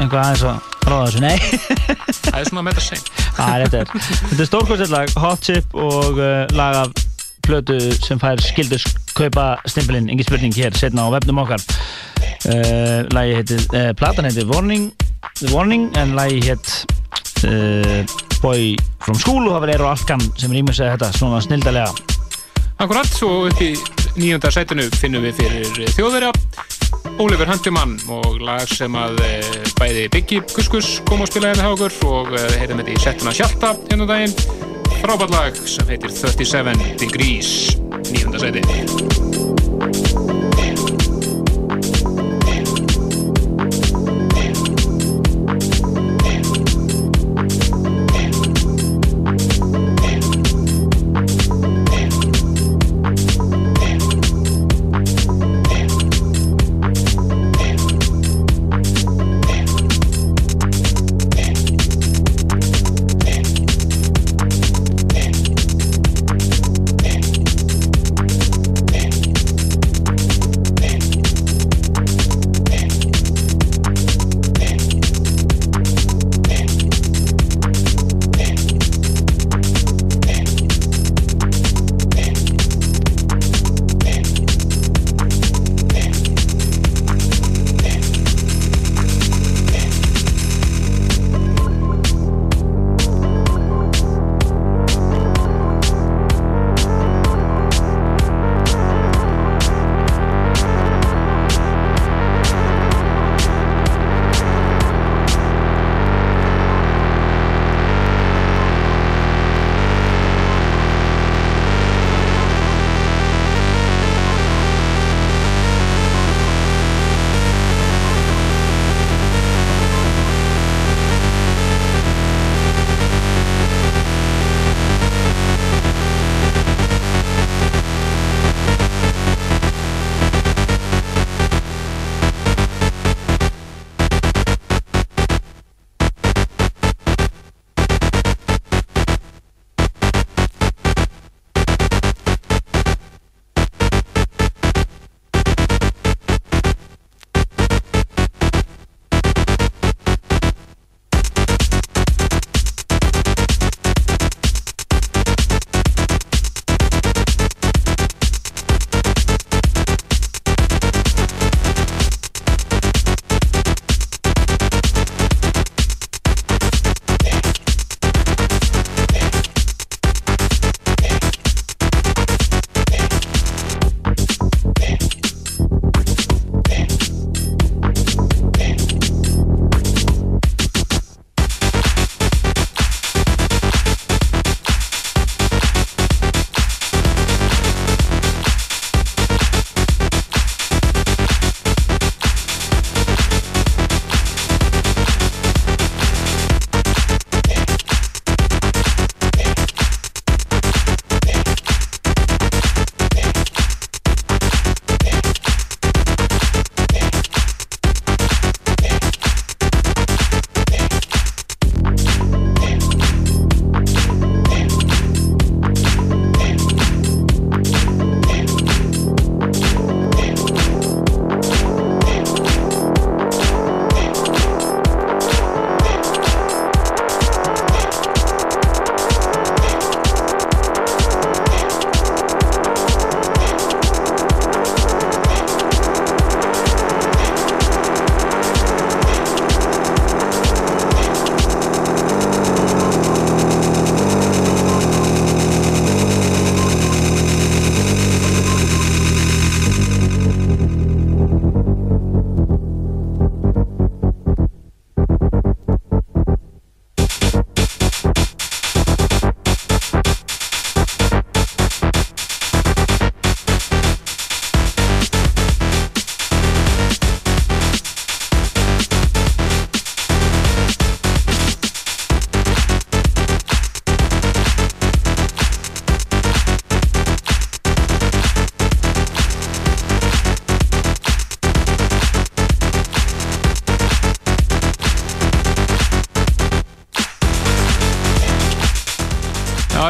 einhvað aðeins að ráða þessu, nei. Það er svona sein Það er þetta er. Er stórkostilegt lag, Hot Chip og uh, lag af plötu sem fær skildus kaupa stimpilinn, engin spurning hér, setna á vefnum okkar. Uh, Lagi heitir, uh, platan heitir Warning, Warning en lagi heit uh, Boy from School og það var Eero Alkan sem rýmur sig þetta svona snildalega Akkurat, svo upp í nýjönda sætinu finnum við fyrir þjóðverja. Oliver Huntimann og lag sem að eh, bæði Biggie Kuskus kom og spilaði með okkur og eh, heyrðum þetta í settuna Sjalta hérna daginn. Frábært lag sem heitir 37 Degrees nýjönda sæti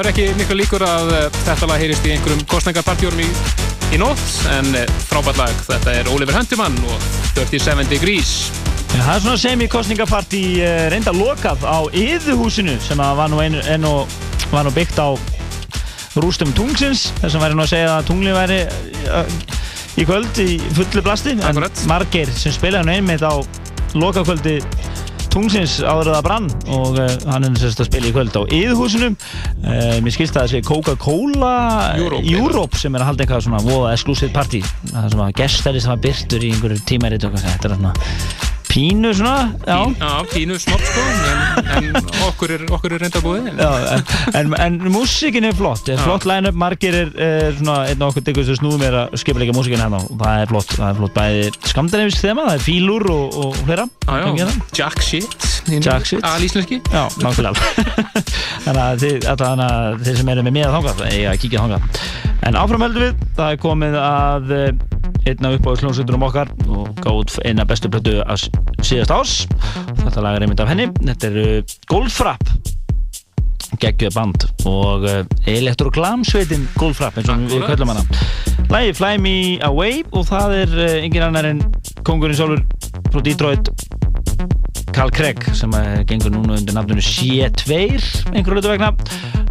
Það er ekki miklu líkur að eh, þetta lag heyrist í einhverjum kostningapartjórum í í nótt en eh, frábært lag, þetta er Oliver Hunterman og 37 Degrees. Já, það er svona semi-kostningapartí uh, reynda lokað á yðuhúsinu sem að var nú, einu, einu, var nú byggt á rústum tungsins þess að væri nú að segja að tungli væri í kvöld í fullu blasti. En margir sem spilaði nú einmitt á lokakvöldi tungsins áður það brann og hann er sérst að spila í kvöld á yðuhúsinu uh, mér skilst að það sé Coca-Cola Europe, Europe sem er að halda eitthvað svona voða exclusive party. Það er svona gestari sem var byrtur í einhverju eitthvað, þetta er svona pínu svona, já. Já, pínu snopp sko en, en okkur er, okkur er reynda búið. En, Já, en, en, en músikin er flott, er flott line-up, margir er, er svona einn og okkur diggur sem snúðum er að skipa líka músikin hérna og það er flott, það er flott bæði skamdænivis þema, það er fílur og, og hérna. Jack shit Jack shit. Alíslenski Þannig að að þeir sem eru með mér þangað, það eiga að kíkja þangað. En áfram höldum við, það er komið að eh, einn af uppáðsljónsveitunum okkar og gáð eina bestu plötu að síðast árs. Þetta lag er einmitt af henni, þetta er uh, Goldfrapp geggjöð band og uh, elektroglamsveitin Goldfrapp eins og við köllum hana. Lægi Fly Me Away og það er uh, engin annar en kongurinn sjálfur frá Detroit Carl Craig sem uh, gengur núna undir nafnunu C2 einhverju hlutu vegna.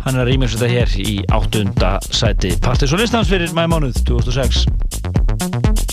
Hann er að rýmjast þetta hér í áttunda sæti. Partys og listans fyrir mæði mánuð 2006 Thank you.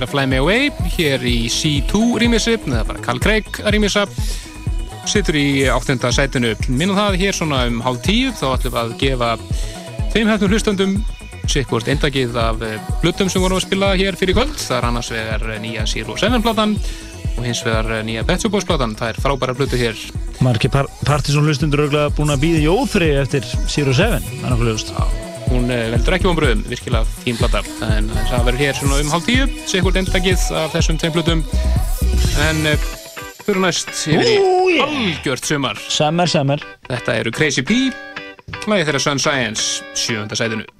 Og lagið þeirra Fly Me Away hér í C2 rýmisi, eða bara Carl Craig að rýmisa situr í áttunda sætinu. Minnum það hér svona um hálf tíu þá ætlum við að gefa þeim hefnum hlustandum sikkvort eindakið af blutum sem vorum að spila hér fyrir kvöld. Það er annars vegar eh, nýja Zero Seven platan og hins vegar eh, nýja Shop Boys platan. Það er frábæra blutu hér. Marki par Partíson hlustundur auðvitað búin að býða í óþri eftir Zero Seven, það er nokkuð ljóst. Hún eh, veldur ekki vonbröðum, virkilega fín plata. En eh, það verður hér svona um hálf tíu sikkvort eindakið af þessum tveim blutum en eh, fyrir næst yfir í algjört sumar. Summer, summer. Þetta eru Crazy P lagið þeirra Sun Science, sjöfunda sætinu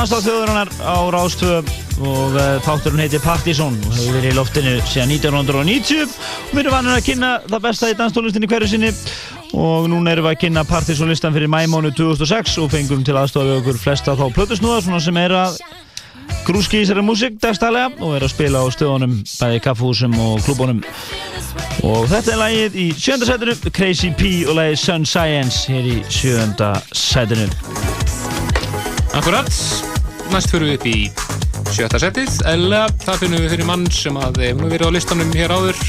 Danstáð þjóðurinnar á Rástvö og uh, þátturinn heitir Partizón og hefur verið í loftinu síðan 1990 og við erum vanir að kynna það besta í danstónlistinni hverju sinni. Og núna erum við að kynna partysónlistan fyrir mæmónu 2006 og fengum til aðstofa við okkur flesta þá plötusnúða svona sem er að grúski í þessari músík dagstælega og er að spila á stöðunum bæði kaffhúsum og klúbunum. Og þetta er lagið í sjönda sætinu Crazy P og lagið Sun Science hér í sjönda sætinu. Akkurat, næst fyrir við upp í sjötta setið, eða það finnum við fyrir mann sem að hefur nú verið á listanum hér áður.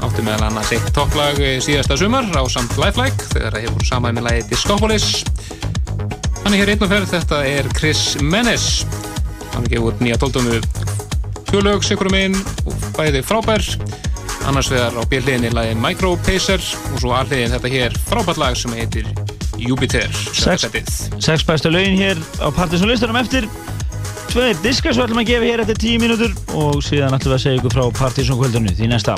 Átti meðal annars eitt topplag síðasta sumar á samt Lifelike þegar það hefur samað með lagi Discopolis. Hann er hér einn og ferð, þetta er Chris Menes. Hann gefur út nýja tóldömu fjölög, sikurum einn og bæði frábær. Annars vegar á bjöliðinni lagi Micro Pacer og svo alliðin þetta hér frábært lag sem heitir Jupiter, sjötta Sex, bæstu lögin hér á partysónlistanum eftir tveir diskar svo ætlum að gefa hér eftir tíu mínútur og síðan ætlum við að segja ykkur frá partysónkvöldinu því næsta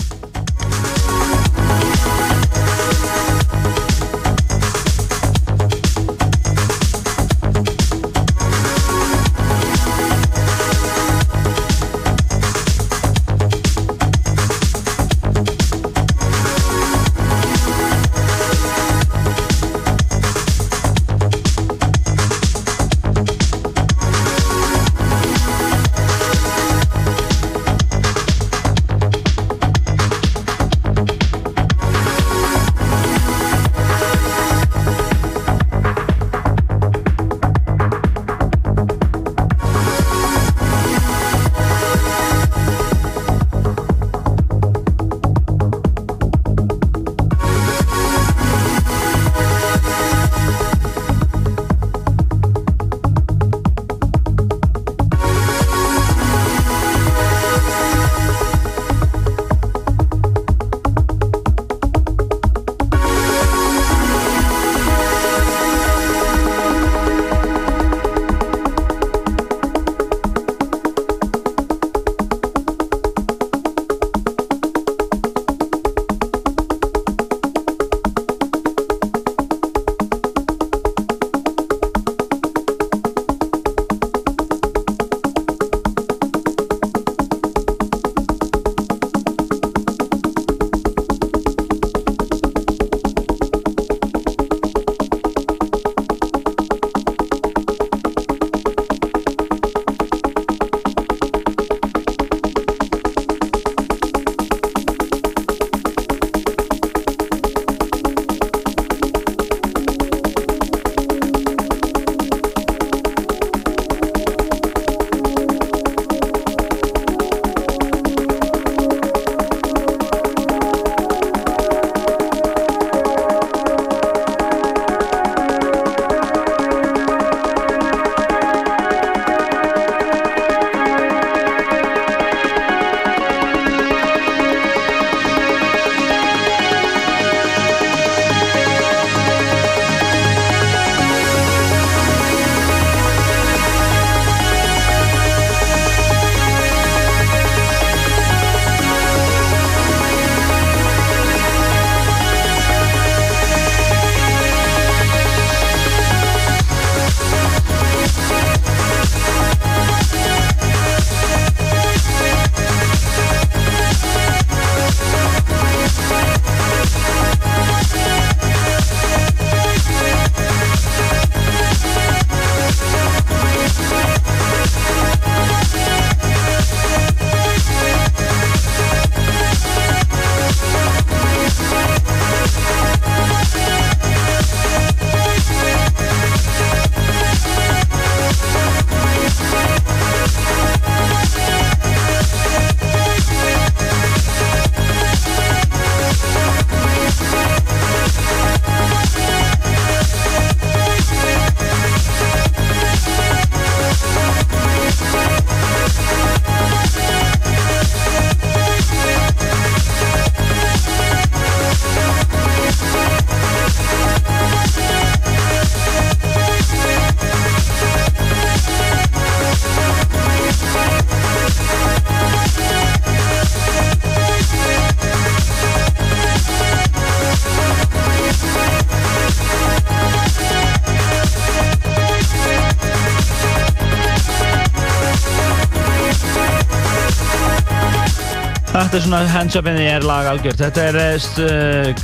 Þetta er svona hands up in the air lag algjört. Þetta er uh,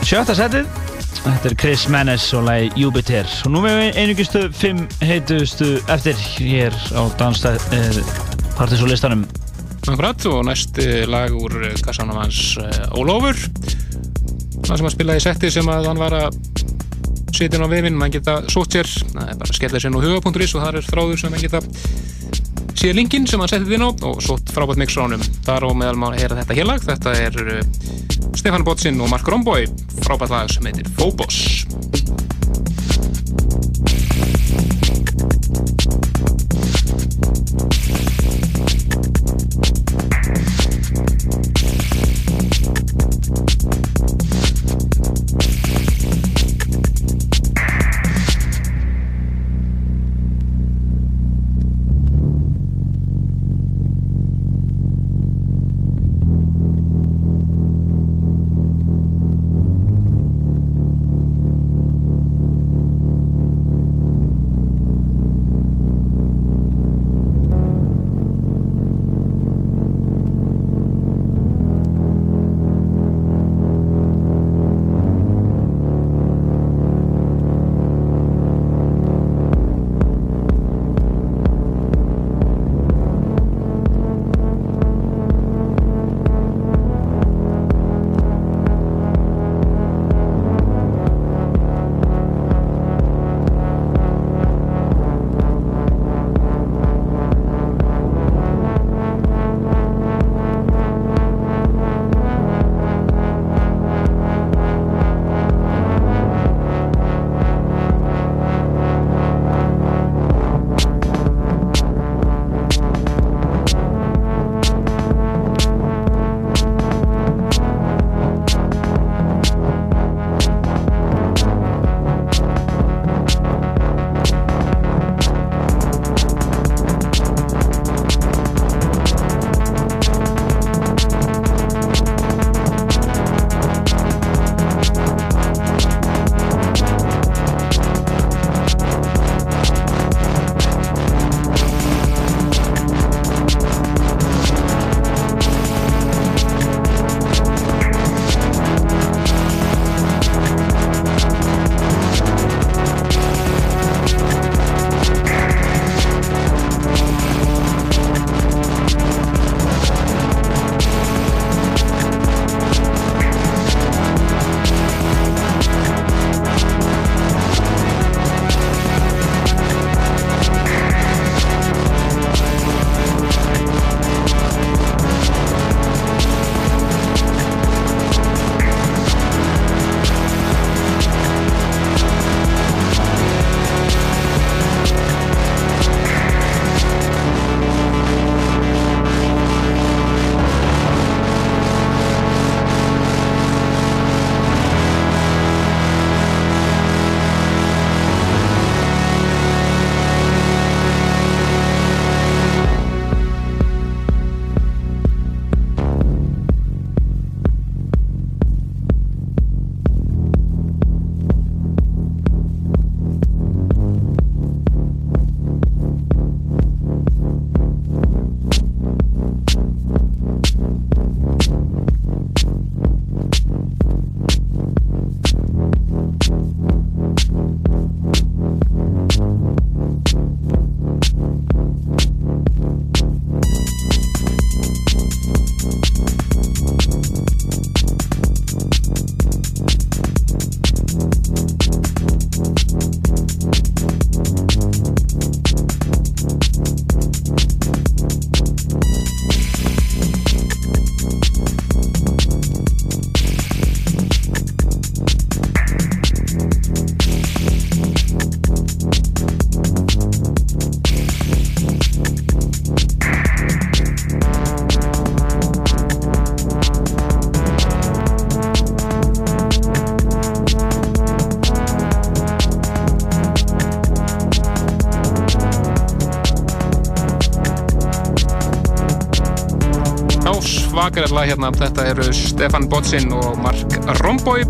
sjötta setið. Þetta er Chris Menes og lagi Jupiter og nú með einugistu fimm heitustu eftir hér á dansstæð eh, Akkurat og næsti lag úr kassanum hans Ólófur það sem að spila í setti sem að hann var að setja inn á vefinn, mann geta sótt sér. Það er bara að skella sér nú huga.is og þar er þráður sem mann geta séð linkinn sem hann settið inn á og sótt frábært mix ránum þar og meðal maður heyra þetta hélag þetta er uh, Stefán Botsin og Mark Romboy. Frábært lag sem heitir Phobos svakarlega lag hérna þetta eru Stefan Botsin og Mark Romboy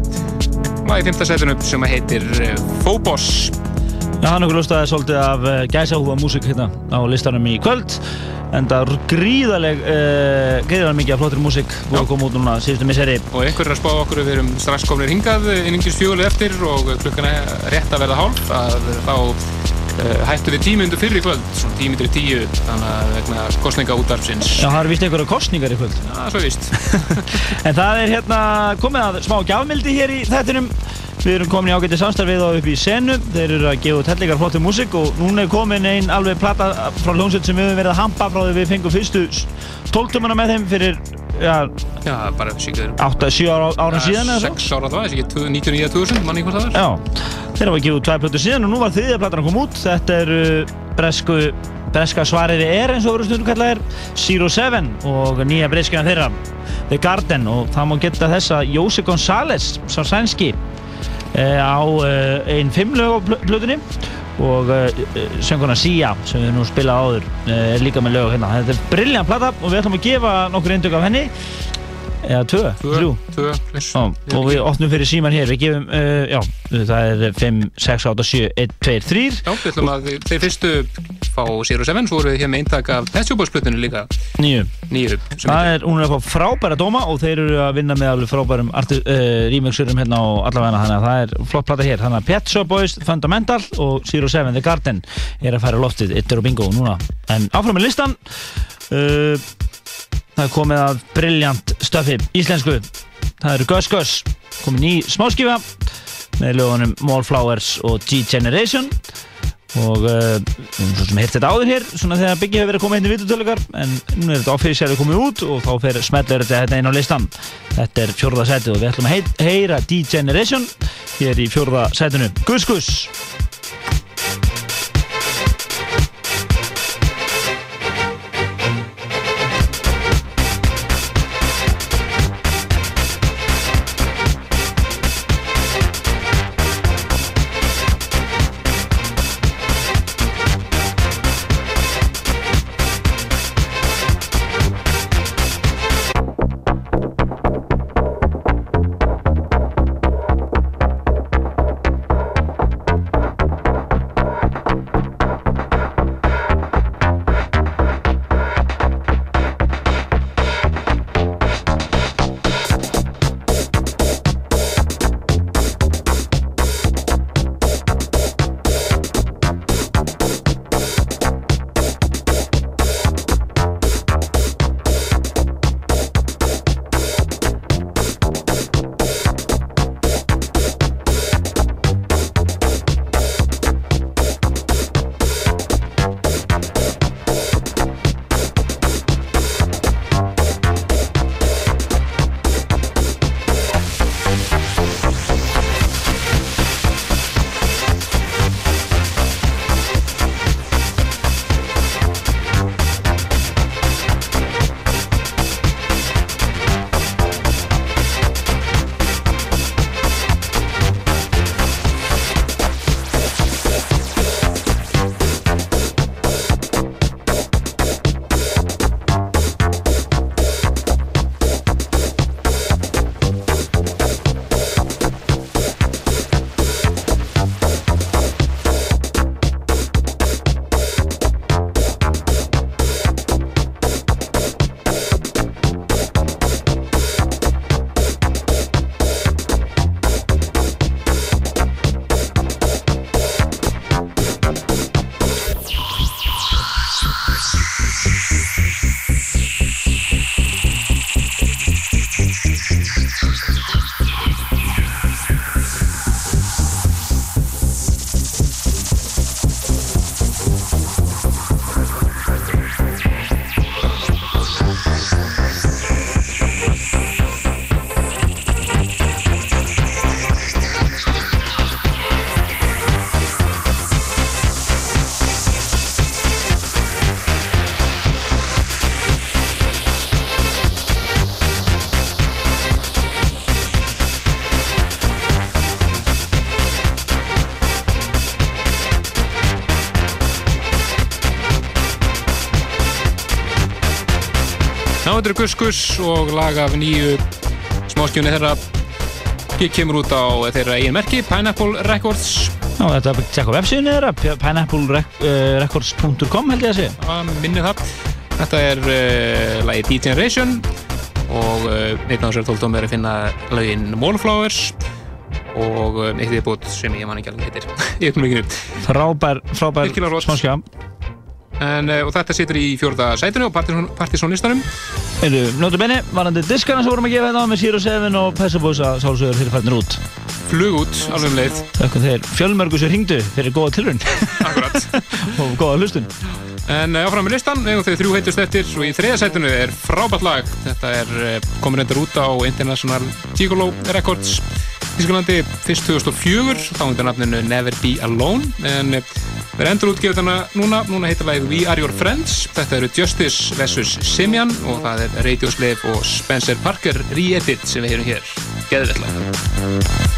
lag í fymta setinu sem heitir eh, Phobos Já, hann okkur lustaði svolítið af uh, gæsahúfa músík hérna á listanum í kvöld. En það er gríðaleg uh, gríðalega mikið af flottri músík búið að koma út núna síðustu misseri. Og einhver er að spá okkur við erum strax komnir hingað inningis fjöguleg eftir og klukkan er rétt að verða hálf að þá uh, hættu við tími undir fyrir í kvöld, svona tími undir tíu þannig að vegna kostninga útvarpsins Já, það er vist einhverja kostningar í kvöld. Já, svo víst. En það er hérna komið að smá gjafmildi hér í þettinum Við erum komin í ágæti samstarfið á upp í senu. Þeir eru að gefa út hellingar flottu músík og núna er komin ein alveg plata frá hljómsveit sem við höfum verið að hampa frá því við fengum fyrstu tóltumana með þeim fyrir já, Já, bara síkaður 8-7 ára, ára síðan eða svo. 6 ára það, þessi ekki 99.000, manni hvað það er Já, þeir hafa gefið út tvær plötur síðan og nú var þriðja platan að koma út. Þetta er uh, bresku, breska svariði er eins og verður stundum kallað er Zero Seven og nýja breskina þeirra The Garden. Og það má geta þess að Jósi González, sá sænski eh, á uh, einn fimm lög á pl- plötunni. Og uh, sönguna Sia sem við nú spilað áður er líka með lög hérna. Þetta er brilljant plata og við ætlum að gefa nokkur eindök af henni. Eða tvö, þrjú. og við opnum fyrir síman hér, við gefum, uh, já, það er 5, 6, 8, 7, 1, 2, 3 Já, við ætlum að þeir fyrstu fá Zero Seven, svo voru við hér með eintak af Pet Shop Boys plötunni líka Nýju Nýju Það er, hún er að fá frábæra dóma og þeir eru að vinna með alveg frábærum uh, remixurum hérna á allavegna þannig að það er flott plata hér. Þannig að Pet Shop Boys, Fundamental og Zero Seven The Garden er að færa loftið Itter og Bingo núna. En áfram með listan. Uh, það er komið að brilljant stöfi íslensku. Það eru Gus Gus. Komið ný smáskifa með lögunum Mallflowers og G-Generation og uh, við höfum svo sem heilt þetta áður hér svona þegar Biggi hefur verið koma hérna í vitutölugar en nú er þetta officially komið út og þá fer smellur þetta hérna inn á listan þetta er fjórða sætið og við ætlum að heyra D-Generation hér í fjórða sætinu. Gus Gus Já, þetta er Gus Gus og lag af nýju smáskjunni þeirra. Gig kemur út á þeirra eigin merki Pineapple Records. Já, þetta er að tjekka á vefsíðunni þeirra pineapplerecords.com held ég að segja að minni það. Þetta er uh, lagi D-Generation og uh, einn af þessar tóltum er að finna lagin Wallflowers og uh, eitt viðbútt sem ég man ekki alveg heitir. Ég ekki. Upp Frábær, frábær smáskja en, og þetta situr í fjórða sætinu og partysónlistanum Eru, notu benni, varandi diskana sem vorum að gefa hérna með Zero Seven og Pessabosa sálsögur fyrir færnir út. Flug út, alveg um leið. Þakka þeir fjölmörgu sem ringdu fyrir góða tilrun Akkurat. Og góða hlustun. En uh, áfram með listan, við þau þrjú heitust eftir og í þriða sætinu er frábært lag. Þetta er uh, komin endur út á International Gigolo Records Þísklandi fyrst 2004 þá undir nafninu Never Be Alone. En uh, við erum endur útgefið þarna núna. Núna heitir lagið We Are Your Friends. Þetta eru Justice vs. Simian og það er Radio Slave og Spencer Parker re-edit sem við heyrum hér. Geðvett lag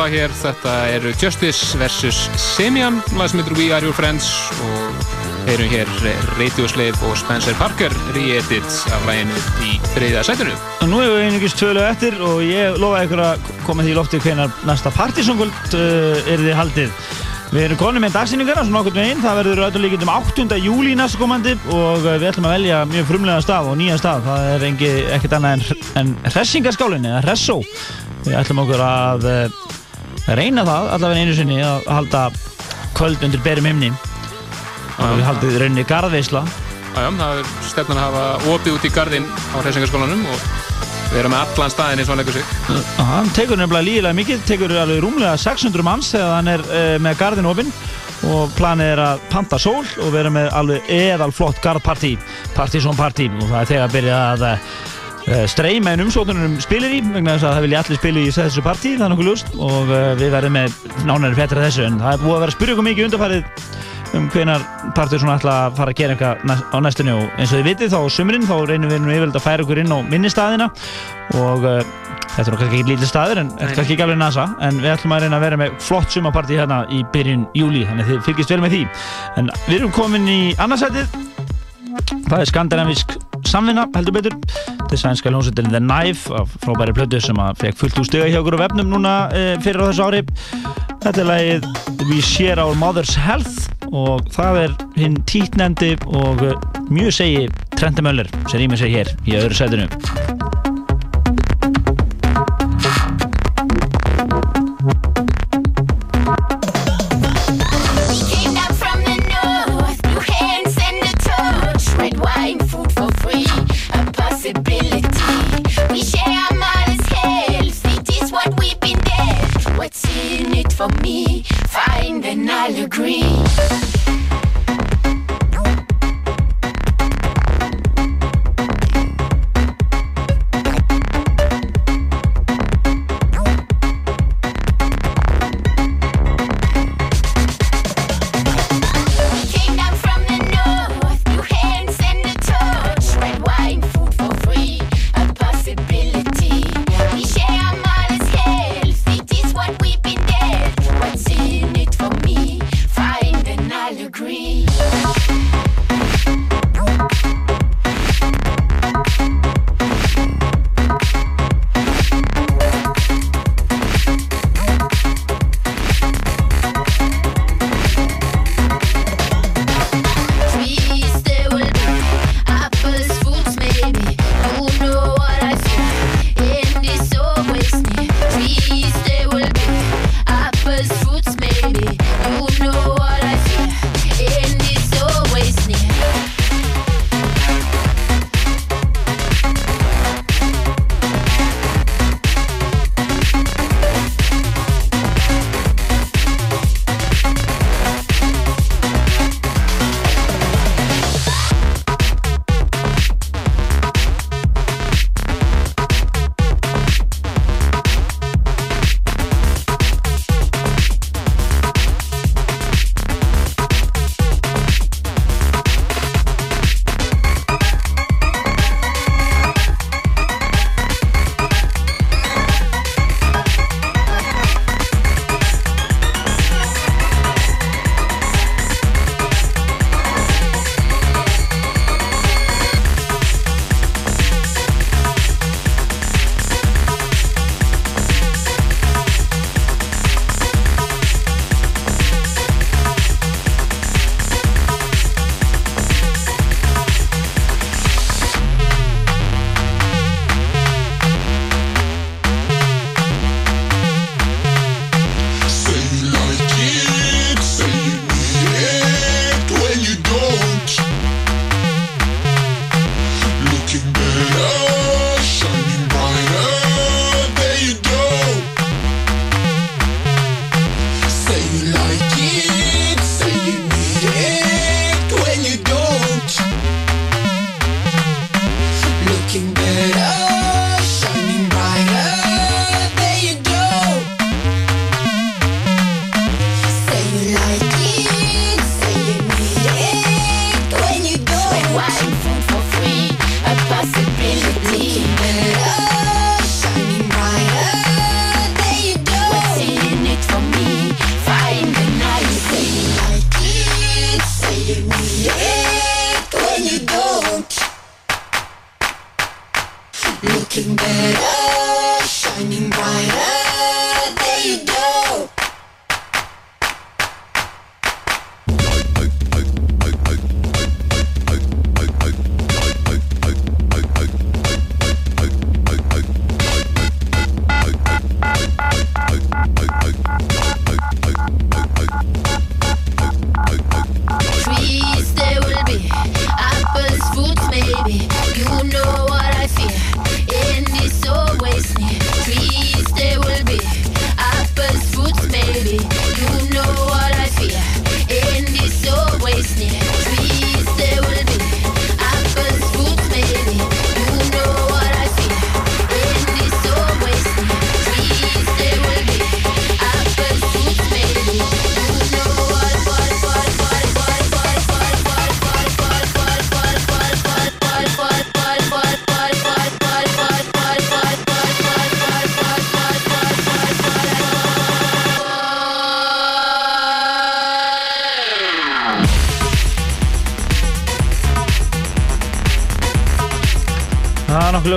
lag hér. Þetta eru Justice vs. Semian, lag sem heitir We Are Your Friends og heyrum hér Radio Slave og Spencer Parker re-edit af laginu í þriðja sætinu. Og nú hefur við einungis tvölu eftir og ég lofa ykkur að koma því í lofti hvenar næsta partysongvöld uh, er þið haldið. Við erum konið með dagsýningarna, svona okkur með einn, það verður öllum líkindum 8. júli næsta komandi og uh, við ætlum að velja mjög frumlega stað og nýja stað. Það er engi, ekkert annað en, en hressingaskálinn eða hressó. Við ætlum okkur að uh, reyna það allavega einu sinni að halda kvöld undir berum himni. Og við haldið í rauninni garðveisla. Jájá, það er stefnan að hafa opið út í gardinn á hreisingarskólanum og vera með allan staðinn eins og hann leggur sig. Hann tekur nefnilega lígilega mikið, tekur alveg rúmlega 600 manns þegar hann er uh, með gardin opinn og planið er að panta sól og vera með alveg eðal flott gardpartí, partysón partí og það er þegar að byrja að uh, streyma inn umsóknunum spilir í vegna þess að það vilja allir spila í þessu partí, það er nokkuð ljúst og uh, við verðum með nánæri fettir þessu en það er búið að vera að spyrja okkur mikið undarfarið um hvenar partur svona ætla að fara að gera eitthvað á næstunni og eins og þið vitið þá á sumrin þá reynum við nú yfirleitt að færa okkur inn á minni staðina og uh, þetta er kannski ekki lítið staður en þetta er ekki alveg nasa en við ætlum að reyna að vera með flott sumapartí hérna í byrjun júli þannig að þið fylgist vel með því. En við erum komin í annarsætið það er skandinavísk samvinna heldur betur sænska hljómsveitin The Knife af frábæri plötu sem að fekk fullt úr stiga hjá okkur á vefnum núna e, fyrir á þessu ári. Þetta er lagið We Share Our Mother's Health og það er hinn títnendi og eh, mjög segi Trenti Möller sem rýmur sig hér í öðru sætinu green.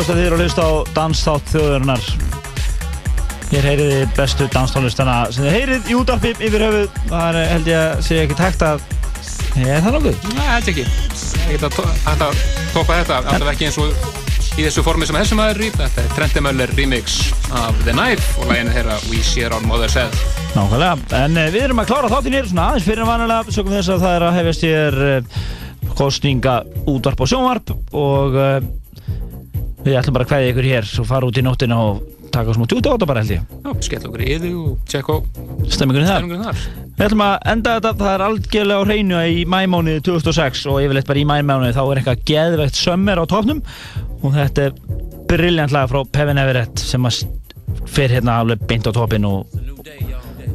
Ljóst að þið eru að hlusta á dansþátt þjóðurinnar. Hér heyrið þið bestu danstónlistana sem þið heyrið í útarpi yfir höfuð. Það er held ég að sé ekki tækt að... Er það nokkuð? Nei, held ekki. Ekki að, to hægt að toppa þetta, alltaf ekki eins og í þessu formi sem þessum aður rýp. Þetta er Trent Möller remix af The Knife og læginu þeirra We Share Our Mother's Head. Nákvæmlega, en uh, við erum að klára þáttinn hér svona aðeins fyrir en vanalega, sögum þess að það er að hefjast hér uh, kostninga útvarp og sjónvarp og uh, við ætlum bara að kveðja ykkur hér og fara út í nóttina og taka smá tjúti á þetta bara held ég. Já, skell okkur í yðu og tjekka á Stemmingunni þar. þar. Við ætlum að enda þetta, það er algjörlega á hreinu í mæmániði 2006 og yfirleitt bara í mæmániði þá er eitthvað geðveikt sömmer á tóknum og þetta er brilljant lag frá Pevin Everett sem að fer hérna alveg beint á toppin og,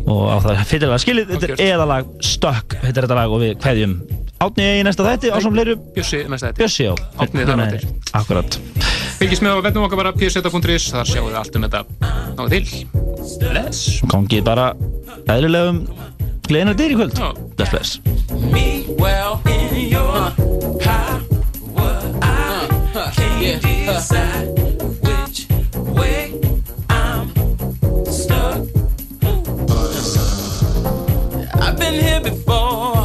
og á það fyllilega skilið, þetta er eðalag Stuck, þetta er þetta lag og við kveðjum Átni í næsta þætti á svona fleiru Bjössi næsta þetta. Bjössi, já Árni þar á eftir. Akkurat Fylgist með á vendum okkar bara pseta.is, þar sjáum við allt um þetta. Náðu til. Bless. Gangið bara eðlilegum gleðinar dyr í kvöld. Bless, bless me well in your power. I can't decide which way I'm stuck. I've been here before.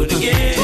It again,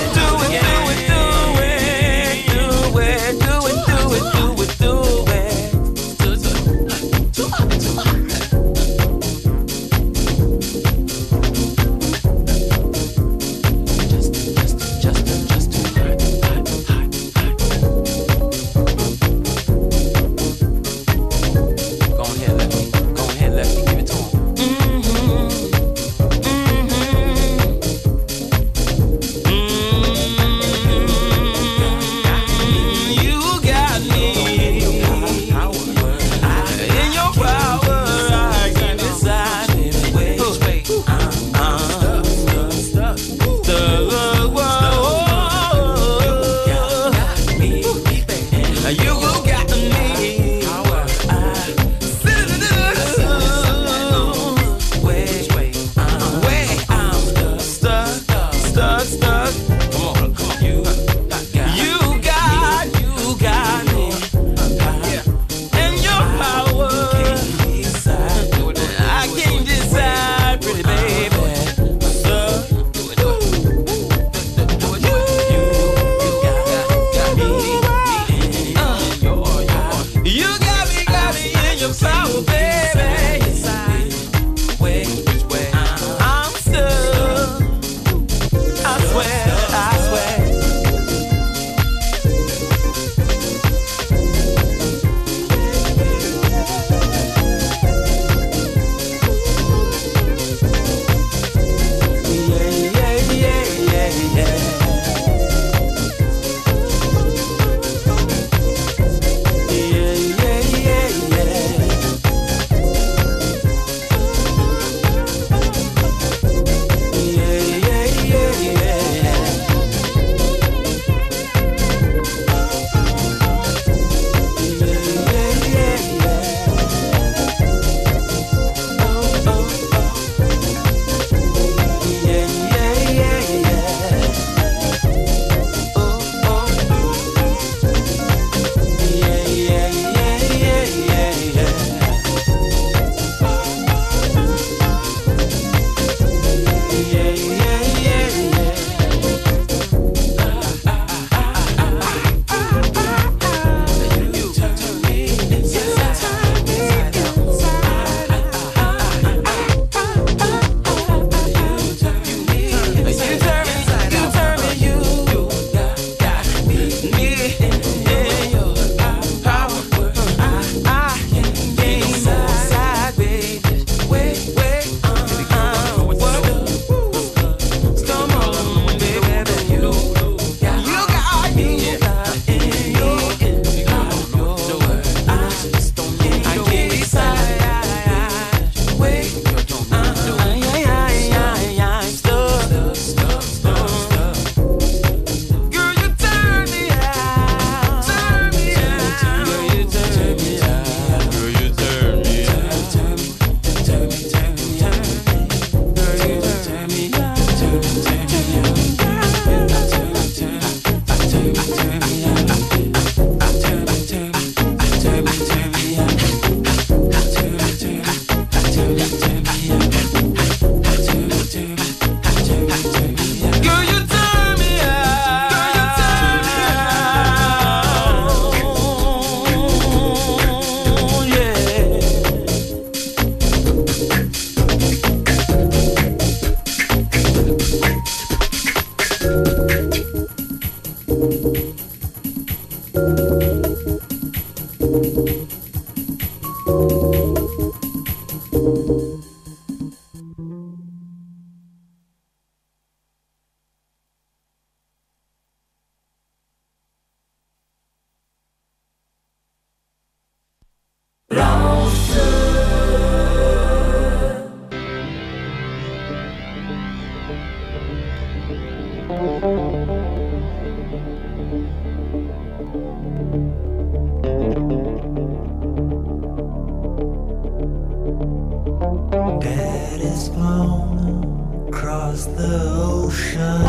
is blown across the ocean.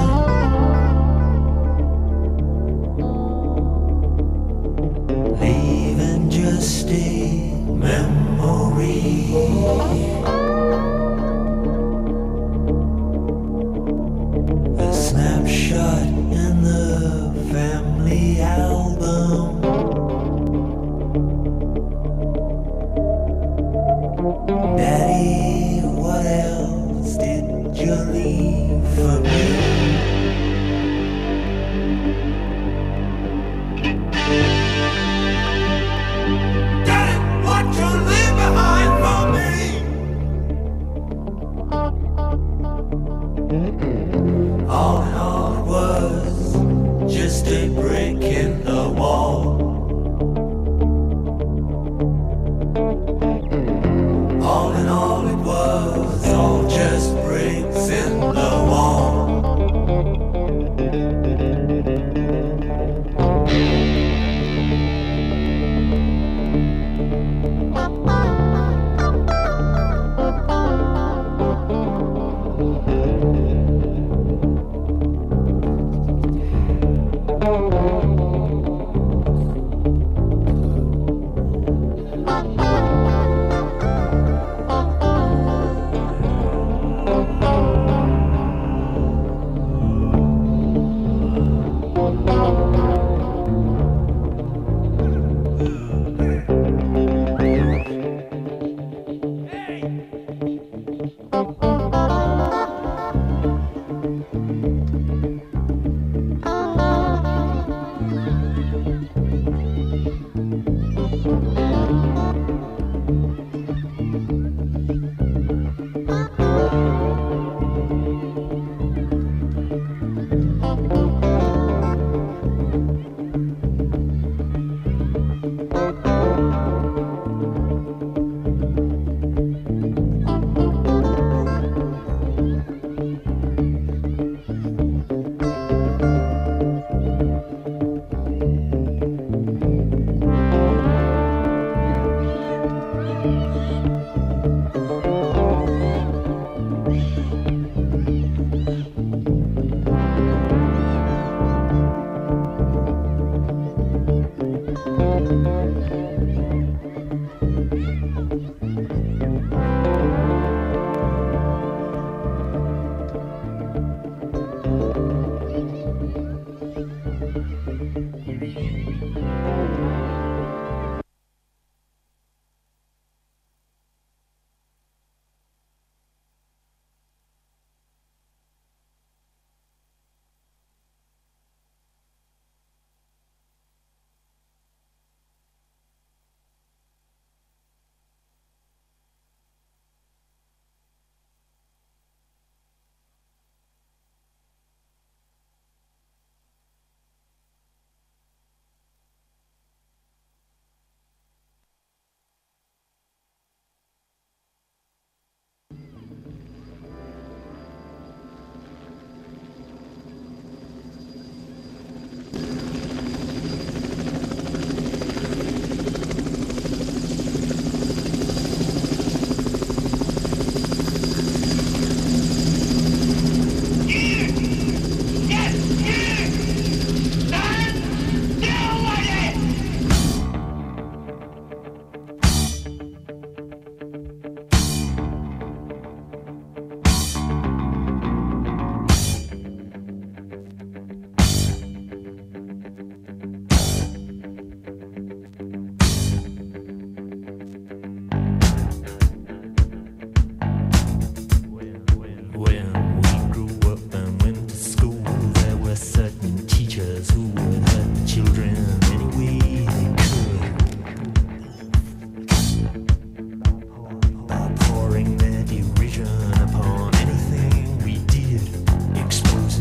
Leaving just a.